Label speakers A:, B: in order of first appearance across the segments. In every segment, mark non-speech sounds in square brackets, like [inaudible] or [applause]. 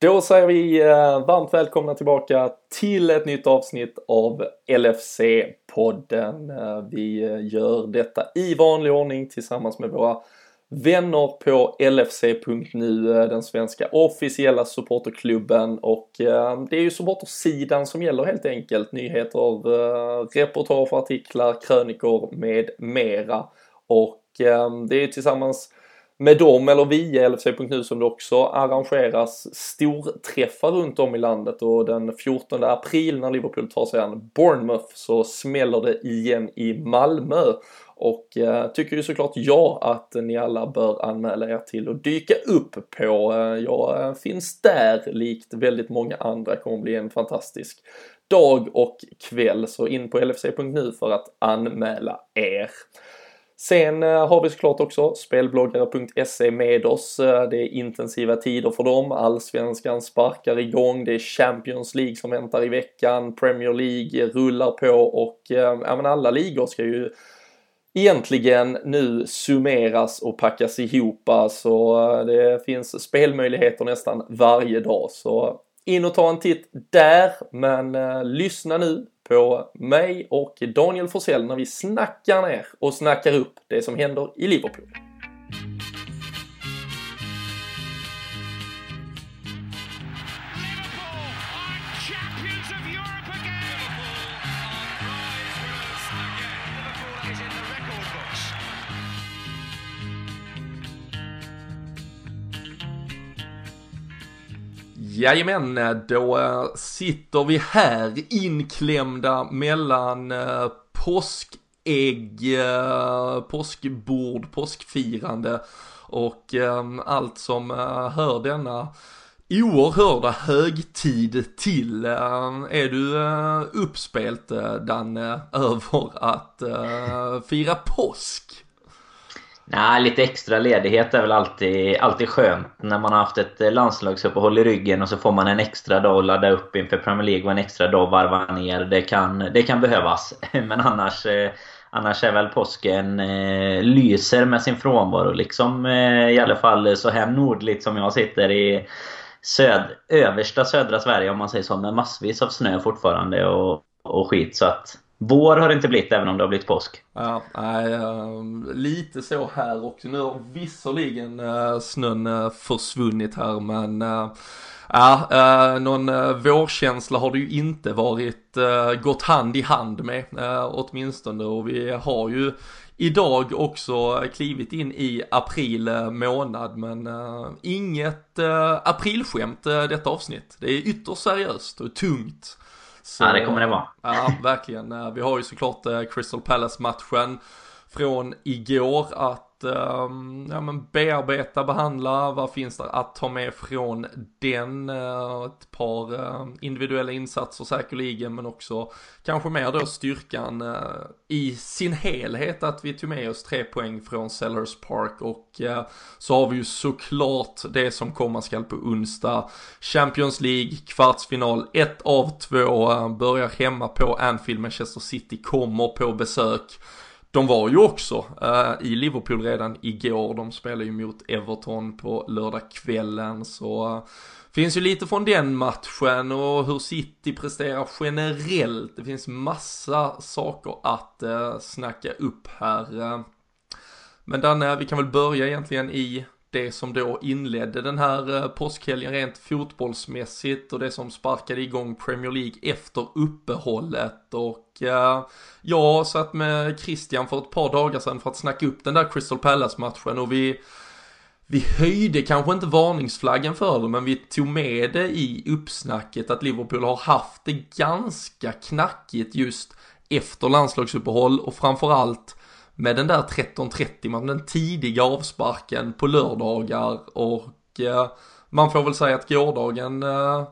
A: Då säger vi eh, varmt välkomna tillbaka till ett nytt avsnitt av LFC-podden. Eh, vi eh, gör detta i vanlig ordning tillsammans med våra vänner på LFC.nu, den svenska officiella supporterklubben och det är ju supportersidan som gäller helt enkelt. Nyheter, reportage, artiklar, krönikor med mera. Och det är ju tillsammans med dem eller via LFC.nu som det också arrangeras storträffar runt om i landet och den 14 april när Liverpool tar sig an Bournemouth så smäller det igen i Malmö och eh, tycker ju såklart jag att ni alla bör anmäla er till att dyka upp på. Eh, jag eh, finns där likt väldigt många andra, kommer bli en fantastisk dag och kväll så in på lfc.nu för att anmäla er. Sen eh, har vi såklart också spelbloggare.se med oss. Eh, det är intensiva tider för dem. Allsvenskan sparkar igång. Det är Champions League som väntar i veckan. Premier League rullar på och eh, ja, men alla ligor ska ju egentligen nu summeras och packas ihop. Så det finns spelmöjligheter nästan varje dag. Så in och ta en titt där. Men lyssna nu på mig och Daniel Forsell när vi snackar ner och snackar upp det som händer i Liverpool. Jajamän, då eh, sitter vi här inklämda mellan eh, påskägg, eh, påskbord, påskfirande och allt som hör denna oerhörda högtid till. Är du uppspelt Danne [laughs] över att fira påsk?
B: Nej, lite extra ledighet är väl alltid, alltid skönt när man har haft ett eh, landslagsuppehåll i ryggen och så får man en extra dag att ladda upp inför Premier League och en extra dag att varva ner. Det kan, det kan behövas. [laughs] Men annars, eh, annars är väl påsken eh, lyser med sin frånvaro liksom. Eh, I alla fall så här nordligt som jag sitter i söd, översta södra Sverige om man säger så. Med massvis av snö fortfarande och, och skit. Så att vår har det inte blivit även om det har blivit påsk.
A: Ja, nej, eh, lite så här också. Nu har visserligen eh, snön eh, försvunnit här men Ja, uh, någon uh, vårkänsla har det ju inte varit uh, gått hand i hand med uh, åtminstone och vi har ju idag också klivit in i april månad men uh, inget uh, aprilskämt uh, detta avsnitt. Det är ytterst seriöst och tungt.
B: Så, ja, det kommer det vara.
A: Ja, verkligen. Vi har ju såklart eh, Crystal Palace-matchen från igår att um, ja, men bearbeta, behandla, vad finns det att ta med från den? Uh, ett par uh, individuella insatser säkerligen men också kanske mer då styrkan uh, i sin helhet att vi tog med oss tre poäng från Sellers Park och så har vi ju såklart det som komma skall på onsdag. Champions League, kvartsfinal, ett av två, börjar hemma på Anfield, Manchester City kommer på besök. De var ju också uh, i Liverpool redan igår. De spelar ju mot Everton på lördagskvällen. Så uh, finns ju lite från den matchen och hur City presterar generellt. Det finns massa saker att uh, snacka upp här. Uh, men Danne, vi kan väl börja egentligen i det som då inledde den här eh, påskhelgen rent fotbollsmässigt och det som sparkade igång Premier League efter uppehållet. Och eh, jag satt med Christian för ett par dagar sedan för att snacka upp den där Crystal Palace-matchen och vi vi höjde kanske inte varningsflaggen för det, men vi tog med det i uppsnacket att Liverpool har haft det ganska knackigt just efter landslagsuppehåll och framförallt med den där 13.30 med den tidiga avsparken på lördagar och eh, man får väl säga att gårdagen eh,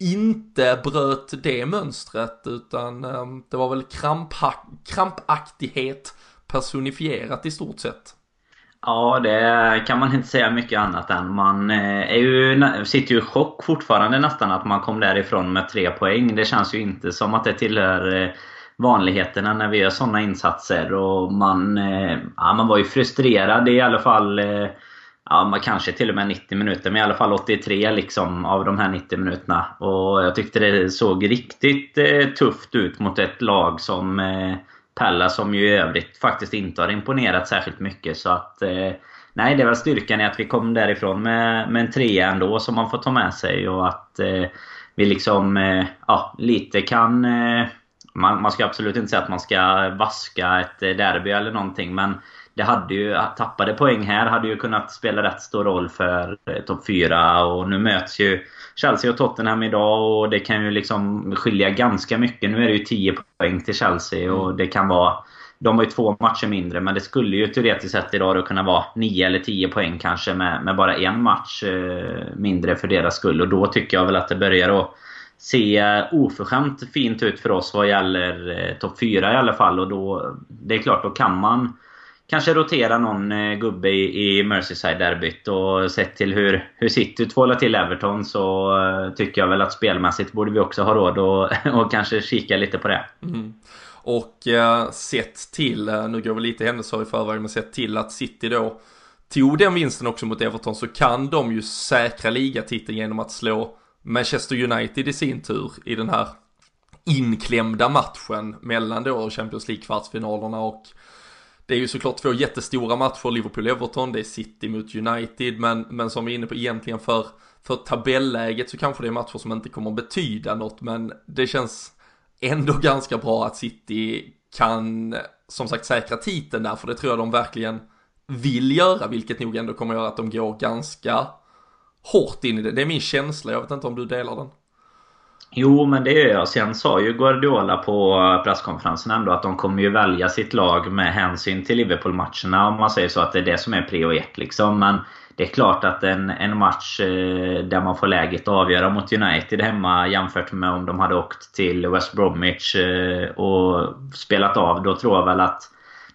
A: inte bröt det mönstret utan eh, det var väl krampaktighet personifierat i stort sett.
B: Ja, det kan man inte säga mycket annat än. Man eh, är ju, sitter ju i chock fortfarande nästan att man kom därifrån med tre poäng. Det känns ju inte som att det tillhör eh, vanligheterna när vi gör sådana insatser. Och man, eh, ja, man var ju frustrerad i alla fall eh, ja, kanske till och med 90 minuter, men i alla fall 83 liksom av de här 90 minuterna. Och jag tyckte det såg riktigt eh, tufft ut mot ett lag som eh, Pella som ju i övrigt faktiskt inte har imponerat särskilt mycket. Så att... Eh, nej, det var styrkan i att vi kom därifrån med, med en trea ändå som man får ta med sig och att eh, vi liksom eh, ja, lite kan... Eh, Eh, man, man ska absolut inte säga att man ska vaska ett derby eller någonting men det hade ju, tappade poäng här hade ju kunnat spela rätt stor roll för eh, topp 4 och nu möts ju Chelsea och Tottenham idag och det kan ju liksom skilja ganska mycket. Nu är det ju 10 poäng till Chelsea och mm. det kan vara... De har ju två matcher mindre men det skulle ju teoretiskt sett idag då kunna vara 9 eller 10 poäng kanske med, med bara en match eh, mindre för deras skull. Och då tycker jag väl att det börjar att se oförskämt fint ut för oss vad gäller eh, topp 4 i alla fall. Och då, det är klart, då kan man kanske rotera någon eh, gubbe i, i Merseyside-derbyt. Och sett till hur, hur City tvålar till Everton så eh, tycker jag väl att spelmässigt borde vi också ha råd och, [laughs] och kanske kika lite på det.
A: Mm. Och eh, sett till, eh, nu går vi lite händelser i förväg, men sett till att City då tog den vinsten också mot Everton så kan de ju säkra ligatiteln genom att slå Manchester United i sin tur i den här inklämda matchen mellan då Champions League kvartsfinalerna och det är ju såklart två jättestora matcher, Liverpool-Everton, det är City mot United, men, men som vi är inne på egentligen för, för tabelläget så kanske det är matcher som inte kommer betyda något, men det känns ändå [laughs] ganska bra att City kan, som sagt, säkra titeln där, för det tror jag de verkligen vill göra, vilket nog ändå kommer göra att de går ganska hårt in i det. Det är min känsla, jag vet inte om du delar den.
B: Jo, men det gör jag. Sen sa ju Guardiola på presskonferensen ändå att de kommer ju välja sitt lag med hänsyn till Liverpool-matcherna. Om man säger så att det är det som är prio ett liksom. Men det är klart att en, en match eh, där man får läget att avgöra mot United hemma jämfört med om de hade åkt till West Bromwich eh, och spelat av. Då tror jag väl att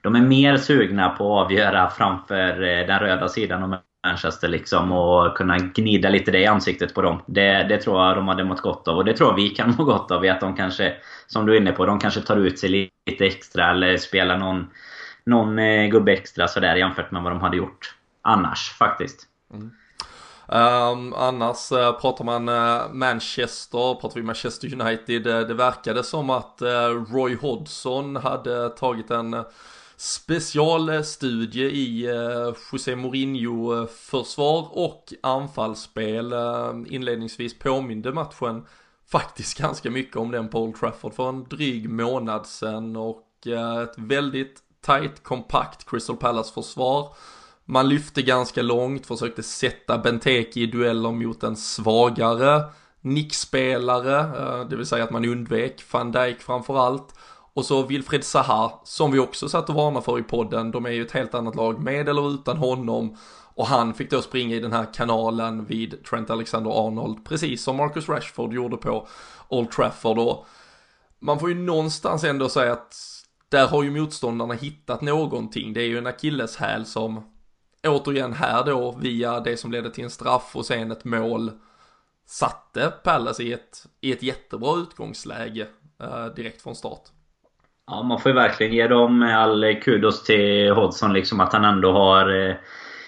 B: de är mer sugna på att avgöra framför eh, den röda sidan Manchester liksom och kunna gnida lite det i ansiktet på dem. Det, det tror jag de hade mått gott av och det tror jag vi kan må gott av. Att de kanske, som du är inne på, de kanske tar ut sig lite extra eller spelar någon, någon eh, gubbe extra sådär jämfört med vad de hade gjort annars faktiskt. Mm.
A: Um, annars uh, pratar man uh, Manchester, pratar vi Manchester United, uh, det verkade som att Roy Hodgson hade tagit en specialstudie i eh, José Mourinho eh, försvar och anfallsspel. Eh, inledningsvis påminde matchen faktiskt [laughs] ganska mycket om den på Old Trafford för en dryg månad sedan och ett väldigt tight, kompakt Crystal Palace försvar. Man lyfte ganska långt, försökte sätta Benteke i dueller mot en svagare nickspelare, det vill säga att man undvek van Dijk framförallt. Och så Wilfred Zaha, som vi också satt och varnade för i podden, de är ju ett helt annat lag med eller utan honom. Och han fick då springa i den här kanalen vid Trent Alexander-Arnold, precis som Marcus Rashford gjorde på Old Trafford. Och man får ju någonstans ändå säga att där har ju motståndarna hittat någonting. Det är ju en akilleshäl som återigen här då via det som ledde till en straff och sen ett mål satte Palace i ett, i ett jättebra utgångsläge eh, direkt från start.
B: Ja, man får ju verkligen ge dem all eh, kudos till Hodgson liksom att han ändå har eh,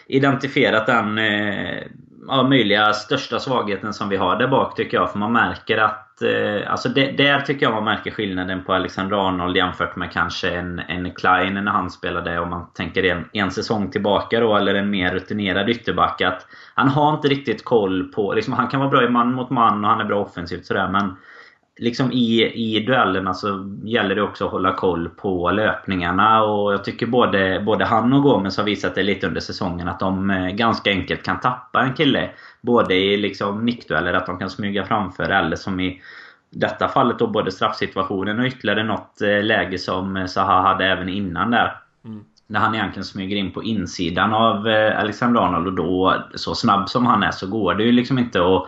B: identifierat den eh, ja, möjliga största svagheten som vi har där bak tycker jag. För man märker att... Eh, alltså det, där tycker jag man märker skillnaden på Alexander Arnold jämfört med kanske en, en Klein när han spelade. Om man tänker en, en säsong tillbaka då, eller en mer rutinerad ytterback. Att han har inte riktigt koll på... Liksom, han kan vara bra i man mot man och han är bra offensivt sådär men liksom i, i duellerna så gäller det också att hålla koll på löpningarna. Och jag tycker både, både han och Gomes har visat det lite under säsongen att de eh, ganska enkelt kan tappa en kille. Både i liksom nickdueller, att de kan smyga framför, eller som i detta fallet då både straffsituationen och ytterligare något eh, läge som Zaha hade även innan där. Mm. När han egentligen smyger in på insidan av eh, Alexander Arnold och då, så snabb som han är, så går det ju liksom inte att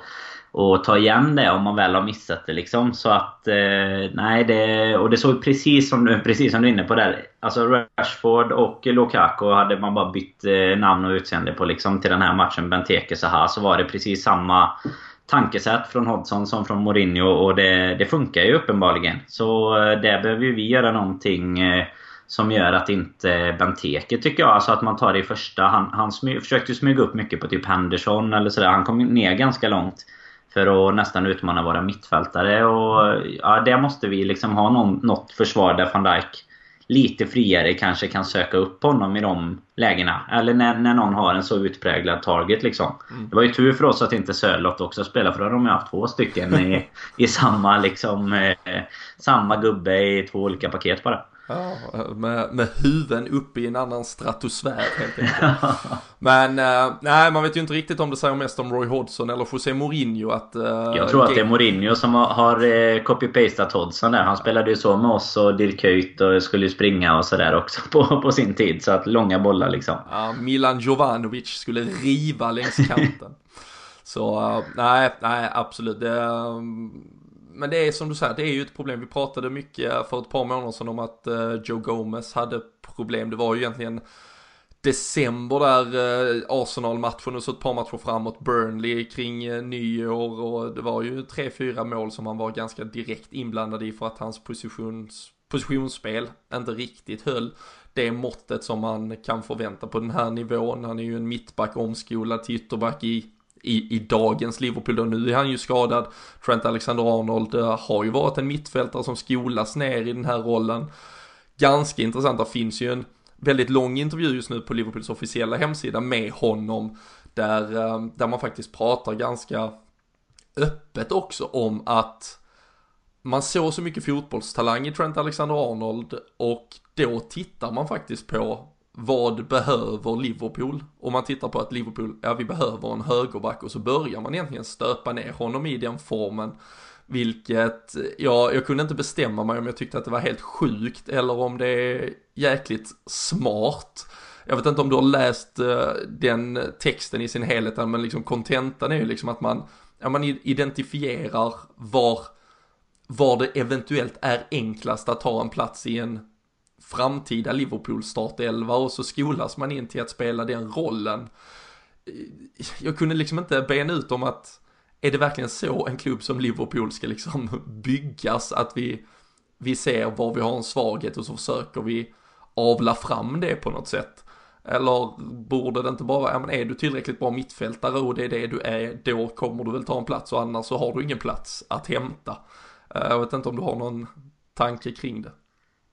B: och ta igen det om man väl har missat det liksom. Så att, eh, nej det... Och det såg precis som, du, [laughs] precis som du är inne på där. Alltså Rashford och Lukaku hade man bara bytt eh, namn och utseende på liksom till den här matchen. Benteke så här så var det precis samma tankesätt från Hodgson som från Mourinho och det, det funkar ju uppenbarligen. Så eh, där behöver vi göra någonting eh, som gör att inte Benteke tycker jag, alltså att man tar det i första. Han, han smy, försökte smyga upp mycket på typ Henderson eller sådär. Han kom ner ganska långt. För att nästan utmana våra mittfältare och ja, där måste vi liksom ha någon, något försvar där van Dijk lite friare kanske kan söka upp honom i de lägena. Eller när, när någon har en så utpräglad target liksom. Mm. Det var ju tur för oss att inte Sörlott också spelade för då hade de ju haft två stycken i, [laughs] i samma liksom... Eh, samma gubbe i två olika paket bara.
A: Ja, med, med huven uppe i en annan stratosfär helt enkelt. [laughs] Men äh, nej, man vet ju inte riktigt om det säger mest om Roy Hodgson eller José Mourinho att... Äh,
B: jag tror att det är Mourinho som har, har eh, copy-pastat Hodgson där. Han spelade ju så med oss och Dirk Kuyt och skulle ju springa och sådär också på, på sin tid. Så att långa bollar liksom.
A: Ja, Milan Jovanovic skulle riva längs kanten. [laughs] så uh, nej, nej absolut. Det, men det är som du säger, det är ju ett problem. Vi pratade mycket för ett par månader sedan om att uh, Joe Gomez hade problem. Det var ju egentligen december där uh, Arsenal-matchen och så ett par matcher framåt. Burnley kring uh, nyår och det var ju tre, fyra mål som han var ganska direkt inblandad i för att hans positions, positionsspel inte riktigt höll det måttet som man kan förvänta på den här nivån. Han är ju en mittback omskolad till ytterback i i, i dagens Liverpool då. Nu är han ju skadad. Trent Alexander-Arnold eh, har ju varit en mittfältare som skolas ner i den här rollen. Ganska intressant, det finns ju en väldigt lång intervju just nu på Liverpools officiella hemsida med honom. Där, eh, där man faktiskt pratar ganska öppet också om att man såg så mycket fotbollstalang i Trent Alexander-Arnold och då tittar man faktiskt på vad behöver Liverpool? Om man tittar på att Liverpool, ja vi behöver en högerback och så börjar man egentligen stöpa ner honom i den formen. Vilket, ja, jag kunde inte bestämma mig om jag tyckte att det var helt sjukt eller om det är jäkligt smart. Jag vet inte om du har läst eh, den texten i sin helhet, men liksom kontentan är ju liksom att man, ja, man identifierar var, var det eventuellt är enklast att ta en plats i en framtida Liverpool startelva och så skolas man in till att spela den rollen. Jag kunde liksom inte bena ut om att är det verkligen så en klubb som Liverpool ska liksom [laughs] byggas att vi, vi ser var vi har en svaghet och så försöker vi avla fram det på något sätt. Eller borde det inte bara, ja men är du tillräckligt bra mittfältare och det är det du är, då kommer du väl ta en plats och annars så har du ingen plats att hämta. Eh, jag vet inte om du har någon tanke kring det.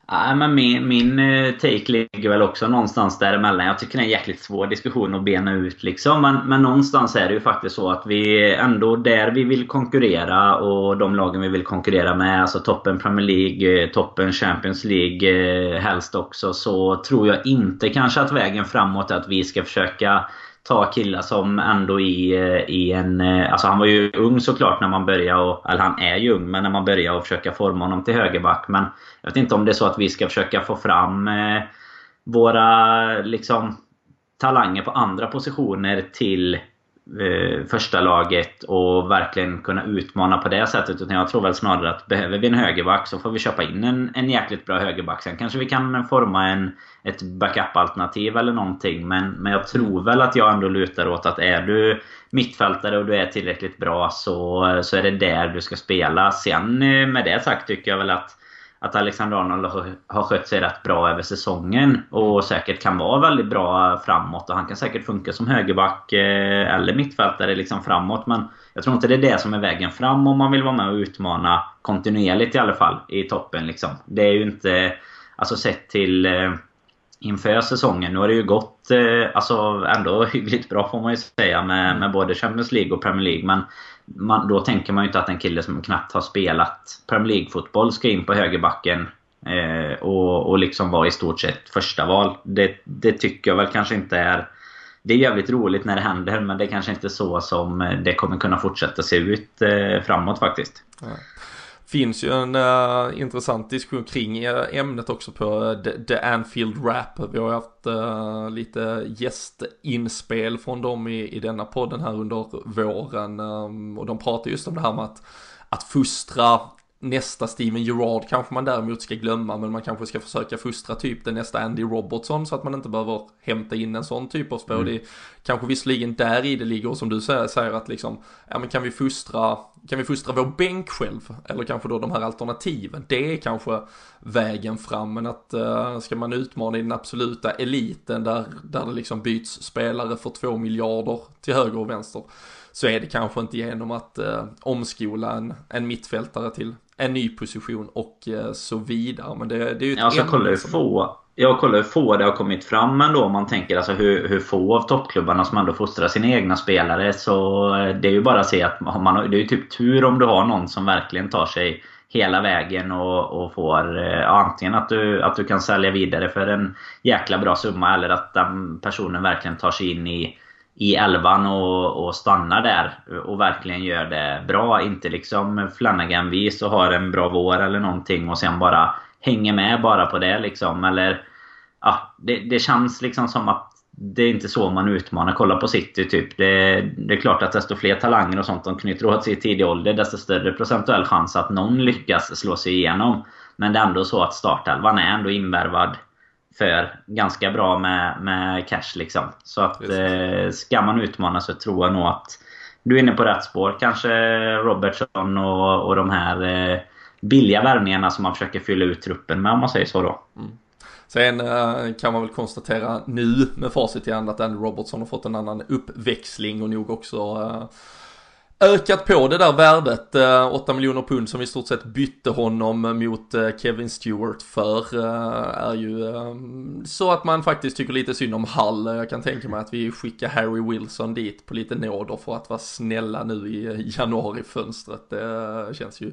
B: Ja, men min, min eh, take ligger väl också någonstans däremellan. Jag tycker det är en jäkligt svår diskussion att bena ut liksom. Men, men någonstans är det ju faktiskt så att vi ändå där vi vill konkurrera och de lagen vi vill konkurrera med, alltså toppen Premier League, eh, toppen Champions League eh, helst också, så tror jag inte kanske att vägen framåt är att vi ska försöka ta killar som ändå i, eh, i en... Eh, alltså han var ju ung såklart när man började, och, eller han är ju ung, men när man började och försöka forma honom till högerback. Men jag vet inte om det är så att vi ska försöka få fram eh, våra liksom talanger på andra positioner till eh, första laget och verkligen kunna utmana på det sättet. Utan jag tror väl snarare att behöver vi en högerback så får vi köpa in en, en jäkligt bra högerback. Sen kanske vi kan forma en, ett backup-alternativ eller någonting. Men, men jag tror väl att jag ändå lutar åt att är du mittfältare och du är tillräckligt bra så, så är det där du ska spela. Sen eh, med det sagt tycker jag väl att att Alexander Arnold har skött sig rätt bra över säsongen och säkert kan vara väldigt bra framåt och han kan säkert funka som högerback eh, eller mittfältare liksom framåt men jag tror inte det är det som är vägen fram om man vill vara med och utmana kontinuerligt i alla fall i toppen liksom. Det är ju inte... Alltså sett till eh, inför säsongen. Nu har det ju gått eh, alltså ändå [laughs] hyggligt bra får man ju säga med, med både Champions League och Premier League. Men man, då tänker man ju inte att en kille som knappt har spelat Premier League-fotboll ska in på högerbacken eh, och, och liksom vara i stort sett första val. Det, det tycker jag väl kanske inte är... Det är jävligt roligt när det händer men det är kanske inte så som det kommer kunna fortsätta se ut eh, framåt faktiskt. Ja
A: finns ju en uh, intressant diskussion kring eh, ämnet också på uh, The, Anfield Rap. Vi har ju haft uh, lite gästinspel från dem i, i denna podden här under våren. Um, och de pratar just om det här med att, att fostra nästa Steven Gerrard kanske man däremot ska glömma men man kanske ska försöka fostra typ den nästa Andy Robertson så att man inte behöver hämta in en sån typ av spår. Mm. Det kanske visserligen där i det ligger och som du säger, säger att liksom, ja men kan vi fostra kan vi fostra vår bänk själv? Eller kanske då de här alternativen. Det är kanske vägen fram. Men att uh, ska man utmana i den absoluta eliten där, där det liksom byts spelare för två miljarder till höger och vänster. Så är det kanske inte genom att uh, omskola en, en mittfältare till en ny position och uh, så vidare. Men det, det är ju ett
B: alltså, kolla hur få jag kollar hur få det har kommit fram ändå om man tänker alltså hur, hur få av toppklubbarna som ändå fostrar sina egna spelare. Så det är ju bara att se att man, det är ju typ tur om du har någon som verkligen tar sig hela vägen och, och får ja, antingen att du, att du kan sälja vidare för en jäkla bra summa eller att den personen verkligen tar sig in i, i elvan och, och stannar där och verkligen gör det bra. Inte liksom Flanagan-vis och har en bra vår eller någonting och sen bara hänger med bara på det liksom. Eller, ja, det, det känns liksom som att det är inte så man utmanar. Kolla på City typ. Det, det, är klart att desto fler talanger och sånt de knyter åt sig i tidig ålder, desto större procentuell chans att någon lyckas slå sig igenom. Men det är ändå så att startelvan är ändå invärvad för ganska bra med, med cash liksom. Så att eh, ska man utmana så tror jag nog att du är inne på rätt spår. Kanske Robertson och, och de här eh, billiga värvningarna som man försöker fylla ut truppen med om man säger så då. Mm.
A: Sen eh, kan man väl konstatera nu med facit i hand att Andy Robertson har fått en annan uppväxling och nog också eh, ökat på det där värdet, eh, 8 miljoner pund som i stort sett bytte honom mot eh, Kevin Stewart för, eh, är ju så att man faktiskt tycker lite synd om Hall. Jag kan tänka mig att vi skickar Harry Wilson dit på lite nåder för att vara snälla nu i januarifönstret. Det känns ju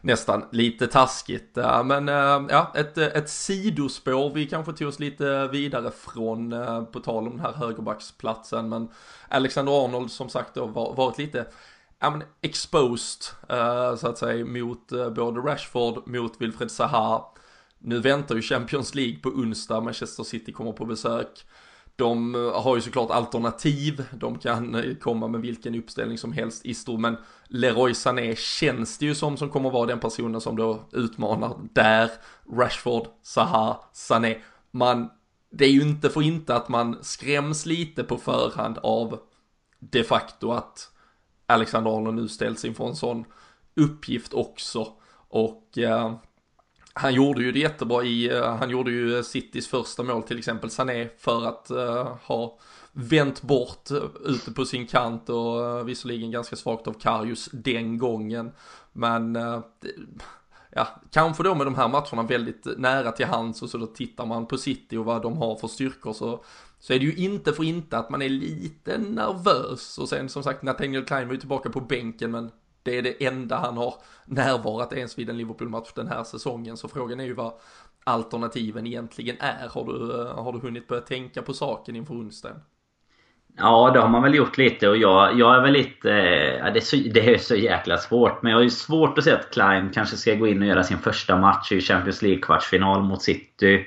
A: nästan lite taskigt. Men ja, ett, ett sidospår vi kanske tog oss lite vidare från på tal om den här högerbacksplatsen. Men Alexander Arnold som sagt då varit lite ja, men exposed uh, så att säga mot uh, både Rashford, mot Wilfred Zaha. Nu väntar ju Champions League på onsdag, Manchester City kommer på besök. De eh, har ju såklart alternativ, de kan komma med vilken uppställning som helst i stor, men Leroy Sané känns det ju som som kommer vara den personen som då utmanar där, Rashford, Saha, Sané. Man, det är ju inte för inte att man skräms lite på förhand av de facto att Alexander Arnold nu ställs inför en sån uppgift också. Och eh, han gjorde ju det jättebra i, uh, han gjorde ju eh, Citys första mål till exempel, Sané, för att uh, ha vänt bort uh, ute på sin kant och uh, visserligen ganska svagt av Karius den gången. Men ja, kanske då med de här matcherna väldigt nära till hands och så då tittar man på City och vad de har för styrkor så, så är det ju inte för inte att man är lite nervös och sen som sagt Nathaniel Klein var ju tillbaka på bänken men det är det enda han har närvarat ens vid en Liverpool-match den här säsongen. Så frågan är ju vad alternativen egentligen är. Har du, eh, har du hunnit börja tänka på saken inför onsdagen?
B: Ja, det har man väl gjort lite och jag, jag är väl lite... Eh, ja, det, är så, det är så jäkla svårt. Men jag har ju svårt att se att Klein kanske ska gå in och göra sin första match i Champions League-kvartsfinal mot City.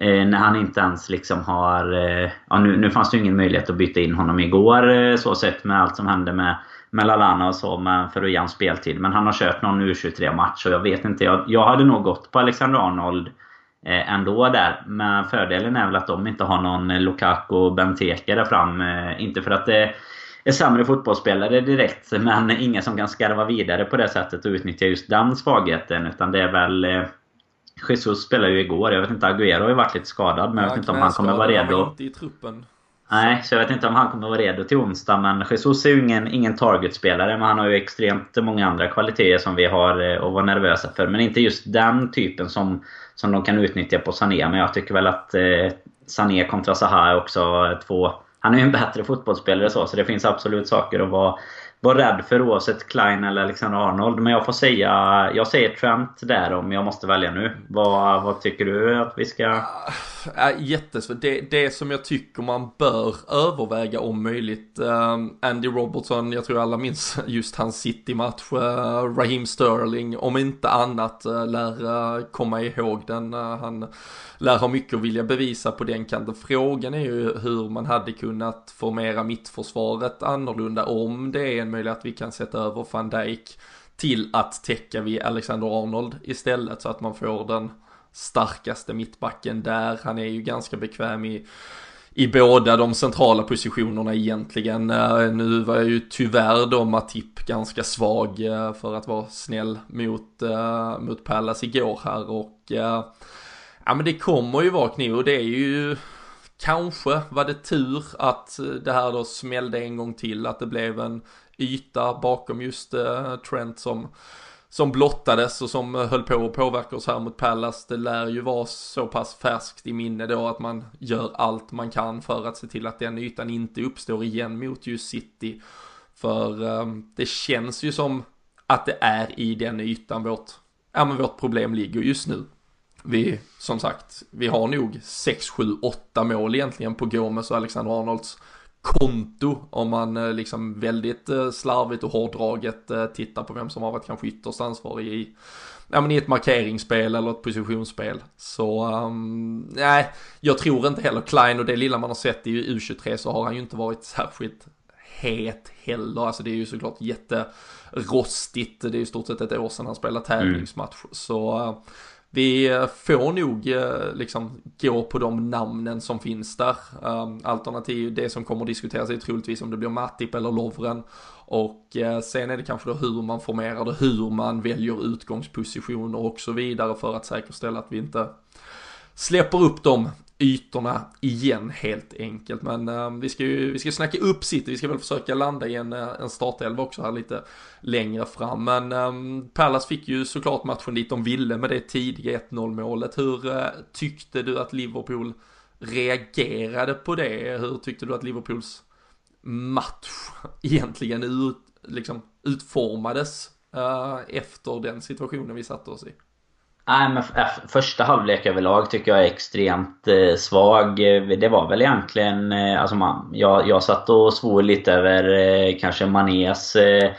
B: Eh, när han inte ens liksom har... Eh, ja, nu, nu fanns det ju ingen möjlighet att byta in honom igår eh, så sett med allt som hände med med Lallana och så men för att ge honom speltid. Men han har kört någon U23-match och jag vet inte. Jag, jag hade nog gått på Alexander Arnold eh, ändå där. Men fördelen är väl att de inte har någon Lukaku och Benteke där fram. Eh, inte för att det är sämre fotbollsspelare direkt, men ingen som kan skarva vidare på det sättet och utnyttja just den svagheten. Utan det är väl... Eh, Jesus spelade ju igår. Jag vet inte, Agüero har ju varit lite skadad. Men jag vet inte om han kommer vara redo. Han
A: inte i truppen.
B: Nej, så jag vet inte om han kommer vara redo till onsdag. Men Jesus är ju ingen, ingen targetspelare. Men han har ju extremt många andra kvaliteter som vi har eh, att vara nervösa för. Men inte just den typen som, som de kan utnyttja på Sané. Men jag tycker väl att eh, Sané kontra Zaha är också två... Han är ju en bättre fotbollsspelare så, så det finns absolut saker att vara vara rädd för oavsett Klein eller Alexander Arnold. Men jag får säga, jag säger Trent där om jag måste välja nu. Vad, vad tycker du att vi ska...
A: Ah, äh, jättesvårt. Det, det som jag tycker man bör överväga om möjligt. Uh, Andy Robertson, jag tror alla minns [laughs] just hans City-match. Uh, Raheem Sterling, om inte annat, uh, lär uh, komma ihåg den. han lär ha mycket att vilja bevisa på den kanten. Frågan är ju hur man hade kunnat formera mittförsvaret annorlunda om det är en möjlighet att vi kan sätta över van Dijk till att täcka vid Alexander Arnold istället så att man får den starkaste mittbacken där. Han är ju ganska bekväm i i båda de centrala positionerna egentligen. Eh, nu var ju tyvärr då Matip ganska svag eh, för att vara snäll mot, eh, mot Pallas igår här och ja men det kommer ju vara kniv och det är ju Kanske var det tur att det här då smällde en gång till, att det blev en yta bakom just eh, Trent som som blottades och som eh, höll på att påverka oss här mot Pallas. Det lär ju vara så pass färskt i minne då att man gör allt man kan för att se till att den ytan inte uppstår igen mot just City. För um, det känns ju som att det är i den ytan vårt, ja men vårt problem ligger just nu. Vi, som sagt, vi har nog 6, 7, 8 mål egentligen på Gomes och Alexander Arnolds konto om man eh, liksom väldigt eh, slarvigt och hårdraget eh, tittar på vem som har varit kanske ytterst ansvarig i, ja, men i ett markeringsspel eller ett positionsspel. Så um, nej, jag tror inte heller Klein och det lilla man har sett i U23 så har han ju inte varit särskilt het heller. Alltså det är ju såklart jätterostigt. Det är ju stort sett ett år sedan han spelade tävlingsmatch. Mm. Så vi eh, får nog eh, liksom gå på de namnen som finns där. Ehm, alternativ, det som kommer att diskuteras är troligtvis om det blir Matip eller Lovren. Och eh, sen är det kanske då hur man formerar det, hur man väljer utgångspositioner och så vidare för att säkerställa att vi inte släpper upp dem ytorna igen helt enkelt. Men eh, vi ska ju vi ska snacka upp City, vi ska väl försöka landa i en, eh, en startelva också här lite längre fram. Men eh, Palace fick ju såklart matchen dit de ville med det tidiga 1-0 målet. Hur eh, tyckte du att Liverpool reagerade på det? Hur tyckte du att Liverpools match [laughs] egentligen ut, liksom, utformades eh, efter den situationen vi satte oss i?
B: Nej men första halvlek överlag tycker jag är extremt eh, svag. Eh, det var väl egentligen... Eh, alltså man, jag, jag satt och svor lite över eh, kanske Manés... Eh,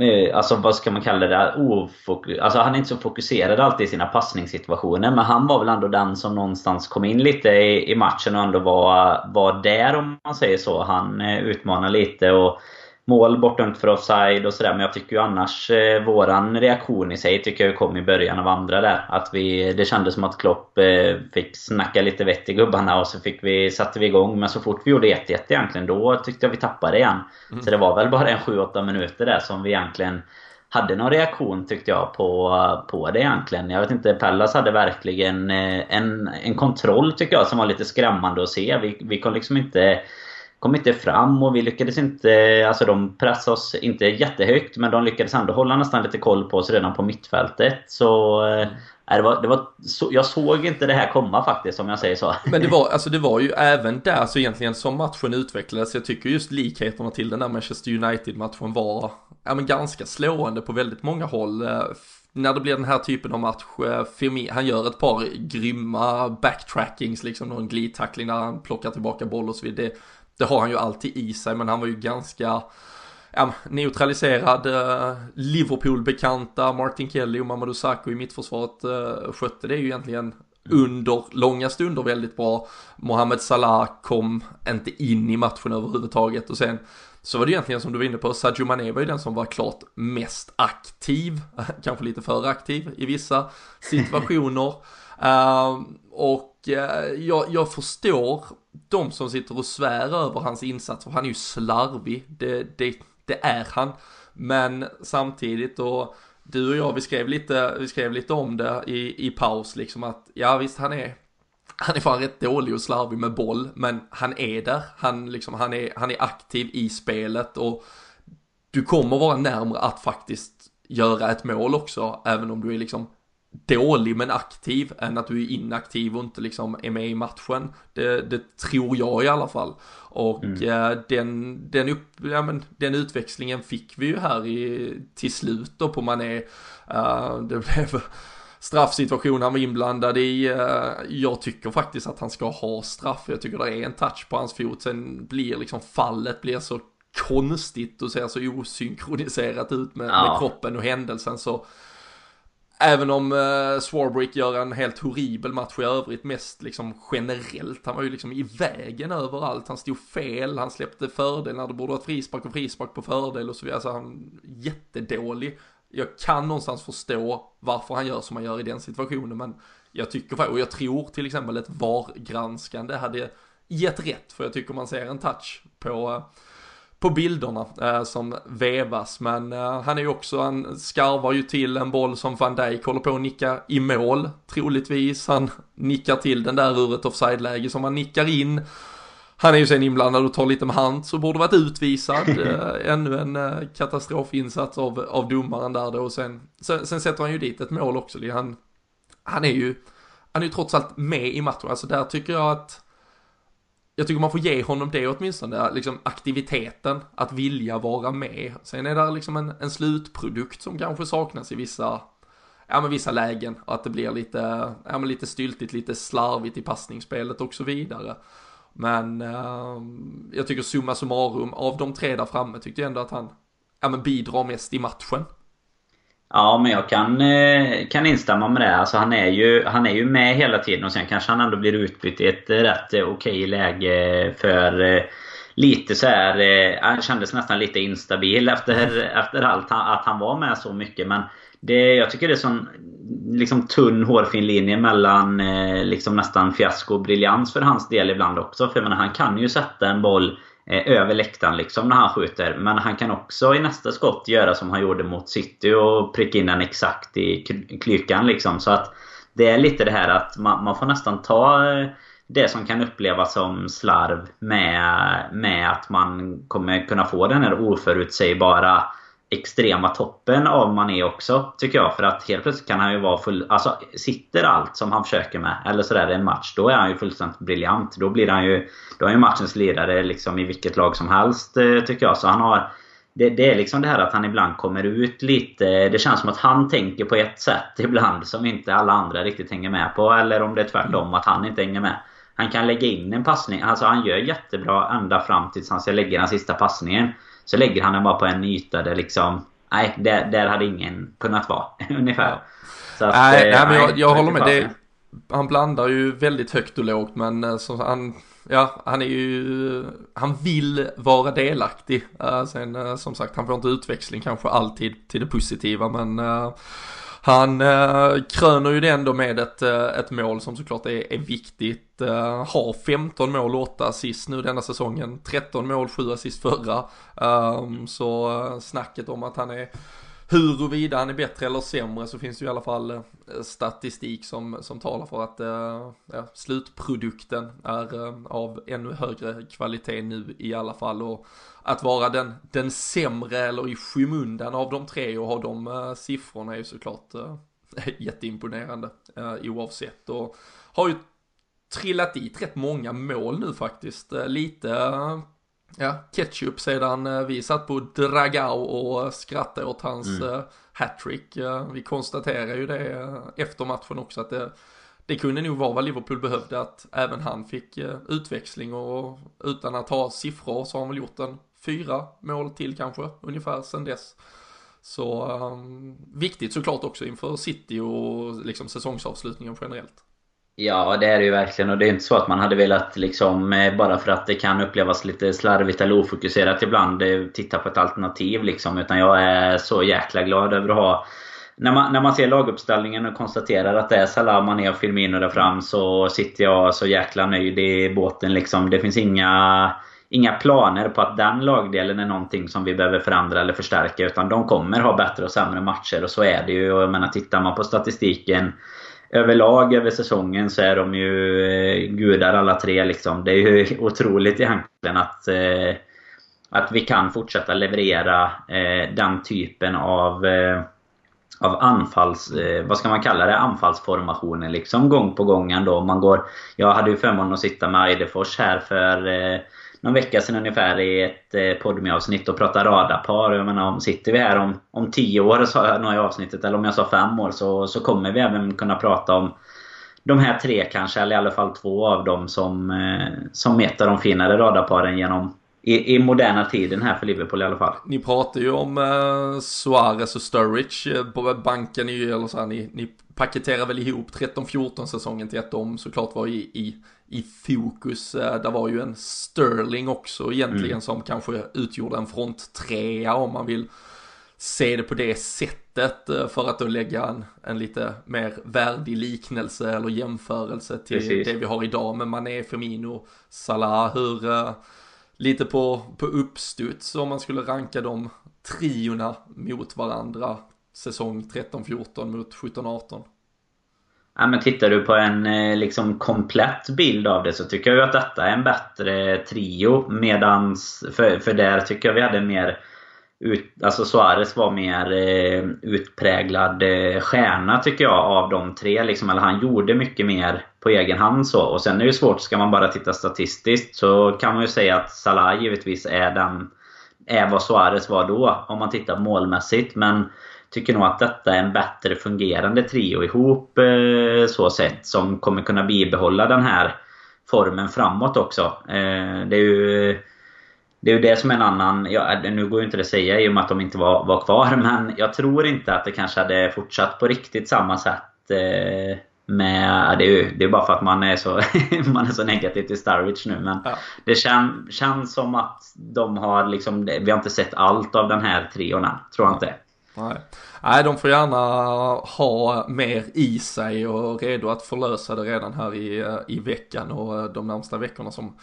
B: eh alltså vad ska man kalla det? Ofokus, alltså han är inte så fokuserad alltid i sina passningssituationer. Men han var väl ändå den som någonstans kom in lite i, i matchen och ändå var, var där om man säger så. Han eh, utmanar lite och mål bortdömt för offside och sådär. Men jag tycker ju annars eh, våran reaktion i sig tycker jag kom i början av andra där. Att vi, det kändes som att Klopp eh, fick snacka lite vett i gubbarna och så fick vi, satte vi igång. Men så fort vi gjorde 1-1 egentligen, då tyckte jag vi tappade igen. Mm. Så det var väl bara en 7-8 minuter där som vi egentligen hade någon reaktion tyckte jag på, på det egentligen. Jag vet inte, Pallas hade verkligen eh, en, en kontroll tycker jag som var lite skrämmande att se. Vi, vi kom liksom inte kom inte fram och vi lyckades inte... Alltså de pressade oss inte jättehögt men de lyckades ändå hålla nästan lite koll på oss redan på mittfältet. Så... Eh, det var, det var, så, jag såg inte det här komma faktiskt om jag säger så.
A: Men det var, alltså det var ju även där så egentligen som matchen utvecklades. Jag tycker just likheterna till den där Manchester United-matchen var ja, men ganska slående på väldigt många håll. Eh, när det blir den här typen av match, eh, Firmi, han gör ett par grymma backtrackings, liksom någon glidtackling där han plockar tillbaka boll och så vidare. Det, det har han ju alltid i sig, men han var ju ganska ja, neutraliserad. Eh, Liverpool-bekanta Martin Kelly och Mamadou Sakho i mittförsvaret eh, skötte det ju egentligen under långa stunder väldigt bra. Mohamed Salah kom inte in i matchen överhuvudtaget och sen så var det egentligen som du var inne på, Sadio Mané var ju den som var klart mest aktiv, [laughs] kanske lite för aktiv i vissa situationer uh, och uh, jag, jag förstår de som sitter och svär över hans insats, för han är ju slarvig, det, det, det är han. Men samtidigt och du och jag, vi skrev lite, vi skrev lite om det i, i paus liksom att ja visst han är han är fan rätt dålig och slarvig med boll, men han är där, han, liksom, han, är, han är aktiv i spelet och du kommer vara närmare att faktiskt göra ett mål också, även om du är liksom dålig men aktiv än att du är inaktiv och inte liksom är med i matchen. Det, det tror jag i alla fall. Och mm. eh, den, den, upp, ja, men, den utväxlingen fick vi ju här i, till slut då på Mané. Uh, det blev straffsituation han var inblandad i. Uh, jag tycker faktiskt att han ska ha straff. Jag tycker det är en touch på hans fot. Sen blir liksom fallet blir så konstigt och ser så osynkroniserat ut med, ja. med kroppen och händelsen så Även om eh, Swarbrick gör en helt horribel match i övrigt, mest liksom generellt. Han var ju liksom i vägen överallt. Han stod fel, han släppte fördel när det borde varit frispark och frispark på fördel och så vidare. Alltså han jättedålig. Jag kan någonstans förstå varför han gör som han gör i den situationen, men jag tycker och jag tror till exempel ett VAR-granskande hade gett rätt, för jag tycker man ser en touch på eh, på bilderna eh, som vevas. Men eh, han är ju också, han skarvar ju till en boll som van Dijk håller på att nicka i mål, troligtvis. Han nickar till den där ur ett offside-läge som han nickar in. Han är ju sen inblandad och tar lite med hand så borde varit utvisad. [laughs] eh, ännu en eh, katastrofinsats av, av domaren där då och sen, sen, sen sätter han ju dit ett mål också. Han, han är ju, han är ju trots allt med i matchen. Alltså där tycker jag att jag tycker man får ge honom det åtminstone, liksom aktiviteten, att vilja vara med. Sen är det liksom en, en slutprodukt som kanske saknas i vissa, ja men vissa lägen. Och att det blir lite, ja men lite styltigt, lite slarvigt i passningsspelet och så vidare. Men eh, jag tycker summa summarum, av de tre där framme tyckte jag ändå att han, ja men bidrar mest i matchen.
B: Ja, men jag kan, eh, kan instämma med det. Alltså, han, är ju, han är ju med hela tiden och sen kanske han ändå blir utbytt i ett rätt okej läge för eh, lite så här, eh, Han kändes nästan lite instabil efter, efter allt att han var med så mycket. Men det, jag tycker det är sån liksom, tunn hårfin linje mellan liksom, nästan fiasko och briljans för hans del ibland också. För jag menar, han kan ju sätta en boll Eh, över läktaren liksom när han skjuter. Men han kan också i nästa skott göra som han gjorde mot City och pricka in den exakt i klykan liksom. Så att det är lite det här att man, man får nästan ta eh, det som kan upplevas som slarv med, med att man kommer kunna få den här oförutsägbara extrema toppen av Mané också, tycker jag. För att helt plötsligt kan han ju vara full... Alltså, sitter allt som han försöker med, eller sådär i en match, då är han ju fullständigt briljant. Då blir han ju... Då är han ju matchens ledare liksom i vilket lag som helst, eh, tycker jag. Så han har... Det, det, är liksom det här att han ibland kommer ut lite... Det känns som att han tänker på ett sätt ibland som inte alla andra riktigt hänger med på. Eller om det är tvärtom, att han inte hänger med. Han kan lägga in en passning. Alltså han gör jättebra ända fram tills han ska lägga den sista passningen. Så lägger han den bara på en yta där liksom... Nej, där, där hade ingen kunnat vara. [laughs] Ungefär.
A: Så att, nej, eh, nej, men jag, jag håller med. Det, han blandar ju väldigt högt och lågt men eh, så han, ja, han är ju, han vill vara delaktig. Uh, sen uh, som sagt, han får inte utväxling kanske alltid till det positiva men uh, han eh, kröner ju det ändå med ett, eh, ett mål som såklart är, är viktigt. Eh, har 15 mål och 8 assist nu denna säsongen. 13 mål, 7 assist förra. Um, så eh, snacket om att han är huruvida han är bättre eller sämre så finns det ju i alla fall eh, statistik som, som talar för att eh, ja, slutprodukten är eh, av ännu högre kvalitet nu i alla fall och att vara den, den sämre eller i skymundan av de tre och ha de siffrorna är ju såklart [laughs] jätteimponerande oavsett och har ju trillat dit rätt många mål nu faktiskt. lite ja, ketchup sedan eh, vi satt på Dragao och skrattade åt hans mm. Eh, hattrick. Vi konstaterar ju det efter matchen också att det, det kunde nog vara vad Liverpool behövde att även han fick eh, utväxling och utan att ha siffror så har han väl gjort en fyra mål till kanske ungefär sedan dess. Så um, viktigt såklart också inför City och liksom säsongsavslutningen generellt.
B: Ja, det är det ju verkligen. Och det är inte så att man hade velat liksom, eh, bara för att det kan upplevas lite slarvigt eller ofokuserat ibland, eh, titta på ett alternativ liksom. Utan jag är så jäkla glad över att ha när man, när man ser laguppställningen och konstaterar att det är Salah, Mané och Firmino där fram så sitter jag så jäkla nöjd i båten liksom. Det finns inga, inga planer på att den lagdelen är någonting som vi behöver förändra eller förstärka. Utan de kommer ha bättre och sämre matcher och så är det ju. Och jag menar, tittar man på statistiken överlag över säsongen så är de ju eh, gudar alla tre liksom. Det är ju [laughs] otroligt egentligen att, eh, att vi kan fortsätta leverera eh, den typen av av anfalls... vad ska man kalla det? Anfallsformationer liksom gång på gång ändå. Man går, jag hade ju förmånen att sitta med Eidefors här för någon vecka sedan ungefär i ett eh, podmi-avsnitt och prata radarpar. Jag menar, om sitter vi här om, om tio år, sa jag nog i avsnittet, eller om jag sa fem år, så, så kommer vi även kunna prata om de här tre kanske, eller i alla fall två av dem som, eh, som ett av de finare radarparen genom i, i moderna tiden här för Liverpool i alla fall.
A: Ni pratar ju om eh, Suarez och Sturridge. Eh, banken är ju, eller så här, ni, ni paketerar väl ihop 13-14 säsongen till att de såklart var i, i i fokus. Eh, det var ju en Sterling också egentligen mm. som kanske utgjorde en fronttrea om man vill se det på det sättet eh, för att då lägga en, en lite mer värdig liknelse eller jämförelse till Precis. det vi har idag med Mané, Firmino, Salah. Hur, uh, lite på, på uppstuds om man skulle ranka de triorna mot varandra säsong 13-14 mot 17-18.
B: Ja, men tittar du på en eh, liksom komplett bild av det så tycker jag ju att detta är en bättre trio. Medans, för, för där tycker jag vi hade mer ut, alltså Suarez var mer eh, utpräglad eh, stjärna tycker jag av de tre. Liksom, eller han gjorde mycket mer på egen hand. så. Och sen är det svårt, ska man bara titta statistiskt så kan man ju säga att Salah givetvis är den är vad Suarez var då om man tittar målmässigt. Men tycker nog att detta är en bättre fungerande trio ihop eh, så sett. Som kommer kunna bibehålla den här formen framåt också. Eh, det är ju det är ju det som är en annan... Ja, nu går ju inte det att säga i och med att de inte var, var kvar [laughs] men jag tror inte att det kanske hade fortsatt på riktigt samma sätt. Eh, med, det, är ju, det är bara för att man är så, [laughs] man är så negativ till Starwich nu men ja. Det kän, känns som att de har liksom... Vi har inte sett allt av den här trion än, tror jag inte.
A: Nej. Nej, de får gärna ha mer i sig och redo att förlösa det redan här i, eh, i veckan och eh, de närmsta veckorna som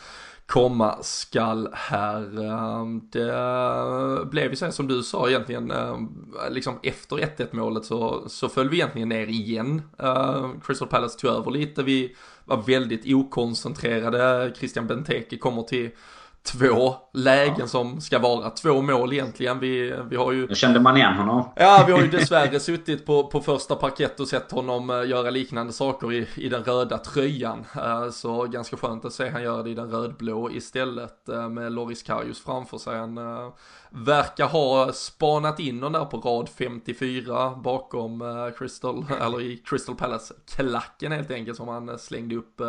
A: komma skall här. Ehm, det blev ju sen som du sa egentligen, ehm, liksom efter 1-1 målet så, så föll vi egentligen ner igen. Ehm, Crystal Palace tog över lite, vi var väldigt okoncentrerade. Christian Benteke kommer till två lägen ja. som ska vara två mål egentligen. Vi, vi har ju...
B: Nu kände man igen honom.
A: Ja, vi har ju [laughs] dessvärre suttit på, på första parkett och sett honom eh, göra liknande saker i, i den röda tröjan. Eh, så ganska skönt att se han göra det i den rödblå istället eh, med Loris Karius framför sig. Han verkar ha spanat in den där på rad 54 bakom Crystal, eller i Crystal Palace-klacken helt enkelt som han slängde upp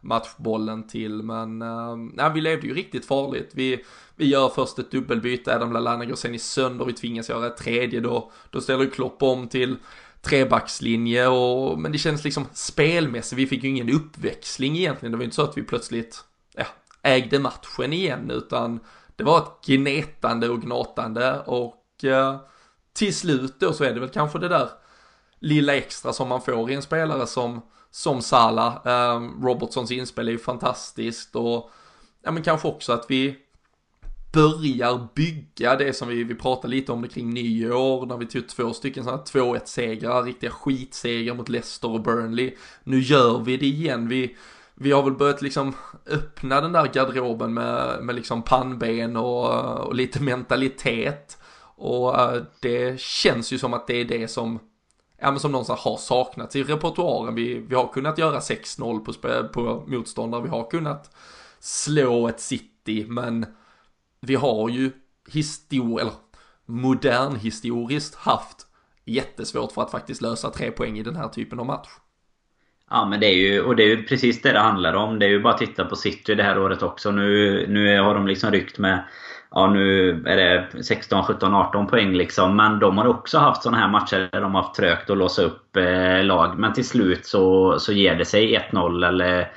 A: matchbollen till. Men eh, nej, vi levde ju riktigt farligt. Vi, vi gör först ett dubbelbyte, Adam Lallana går sen i sönder, vi tvingas göra ett tredje då. Då ställer ju Klopp om till trebackslinje och, men det känns liksom spelmässigt, vi fick ju ingen uppväxling egentligen. Det var ju inte så att vi plötsligt, ja, ägde matchen igen utan det var ett gnetande och gnatande och eh, till slut då så är det väl kanske det där lilla extra som man får i en spelare som som Sala. Um, ehm, Robertsons inspel är ju fantastiskt och ja men kanske också att vi börjar bygga det som vi, vi pratade lite om det kring nyår när vi tog två stycken sådana 2-1 segrar, riktiga skitsegrar mot Leicester och Burnley. Nu gör vi det igen. Vi, vi har väl börjat liksom öppna den där garderoben med, med liksom pannben och, och lite mentalitet. Och eh, det känns ju som att det är det som ja, men som någonstans har saknats i repertoaren. Vi, vi har kunnat göra 6-0 på, på motståndare, vi har kunnat slå ett city, men vi har ju histor eller modern historiskt haft jättesvårt för att faktiskt lösa tre poäng i den här typen av match.
B: Ja men det är ju, och det är ju precis det det handlar om. Det är ju bara att titta på City det här året också. Nu, nu har de liksom ryckt med ja nu är det 16, 17, 18 poäng liksom. Men de har också haft sådana här matcher där de har haft trögt att låsa upp eh, lag. Men till slut så, så ger det sig 1-0 eller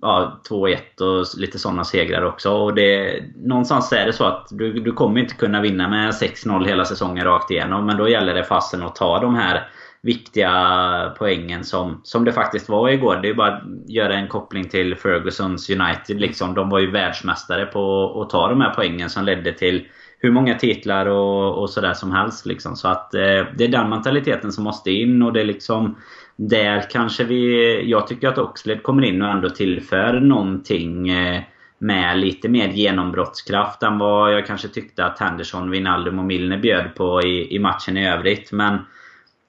B: ja, 2-1 och lite sådana segrar också. Och det, någonstans är det så att du, du kommer inte kunna vinna med 6-0 hela säsongen rakt igenom. Men då gäller det fasen att ta de här viktiga poängen som, som det faktiskt var igår. Det är bara att göra en koppling till Fergusons United. Liksom. De var ju världsmästare på att ta de här poängen som ledde till hur många titlar och, och sådär som helst. Liksom. Så att eh, det är den mentaliteten som måste in och det är liksom där kanske vi... Jag tycker att Oxlade kommer in och ändå tillför någonting eh, med lite mer genombrottskraft än vad jag kanske tyckte att Henderson, Wijnaldum och Milner bjöd på i, i matchen i övrigt. Men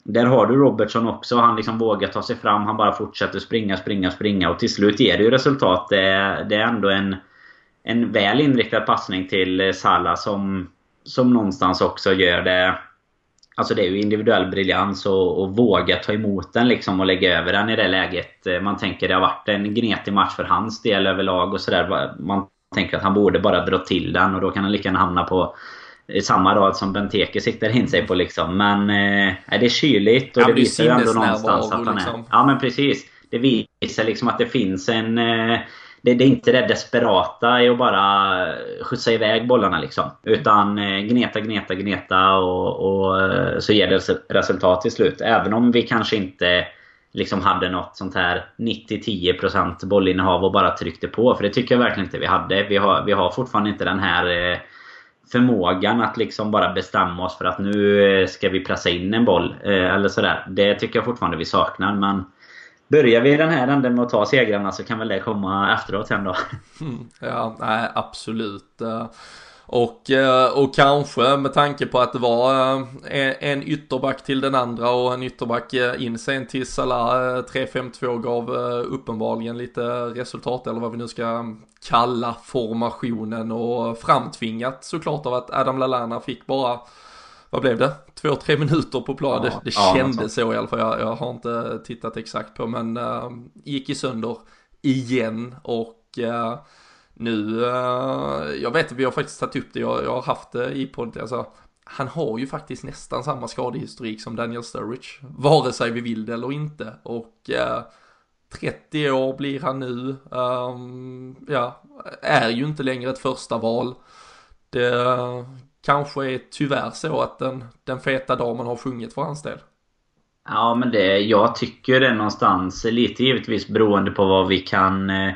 B: där har du Robertson också. Han liksom vågar ta sig fram. Han bara fortsätter springa, springa, springa. Och till slut ger det ju resultat. Det är, det är ändå en, en väl inriktad passning till Salah som, som någonstans också gör det... Alltså det är ju individuell briljans och, och våga ta emot den liksom och lägga över den i det läget. Man tänker det har varit en gnetig match för hans del överlag och sådär. Man tänker att han borde bara dra till den och då kan han lika gärna hamna på samma rad som Benteke siktar in sig på liksom. Men eh, det är kyligt och det visar ju ändå någonstans att han är... Liksom. Ja men precis. Det visar liksom att det finns en... Eh, det, det, är inte det desperata i att bara skjutsa iväg bollarna liksom. Utan eh, gneta, gneta, gneta och, och eh, så ger det resultat till slut. Även om vi kanske inte liksom hade något sånt här 90-10% bollinnehav och bara tryckte på. För det tycker jag verkligen inte vi hade. Vi har, vi har fortfarande inte den här eh, förmågan att liksom bara bestämma oss för att nu eh, ska vi pressa in en boll. Eh, eller sådär. Det tycker jag fortfarande vi saknar. Men Börjar vi den här änden med att ta segrarna så kan väl det komma efteråt sen då. [laughs]
A: Ja, nej absolut. Eh, och, eh, och kanske med tanke på att det var eh, en ytterback till den andra och en ytterback eh, in sen till Salah 3-5-2 gav uppenbarligen lite resultat eller vad vi nu ska kalla formationen och framtvingat såklart av att Adam Lallana fick bara vad blev det? Två, tre minuter på plan. Ja, det, det ja, kändes så i alla fall. Jag, jag, har inte tittat exakt på men uh, gick i sönder igen och uh, nu, eh, jag vet att vi har faktiskt tagit upp det, jag, jag har haft det i podden, alltså han har ju faktiskt nästan samma skadehistorik som Daniel Sturridge, vare sig vi vill det eller inte. Och eh, 30 år blir han nu, um, ja, är ju inte längre ett första val. Det eh, kanske är tyvärr så att den, den feta damen har sjungit för hans del.
B: Ja men det, jag tycker det någonstans lite givetvis beroende på vad vi kan eh,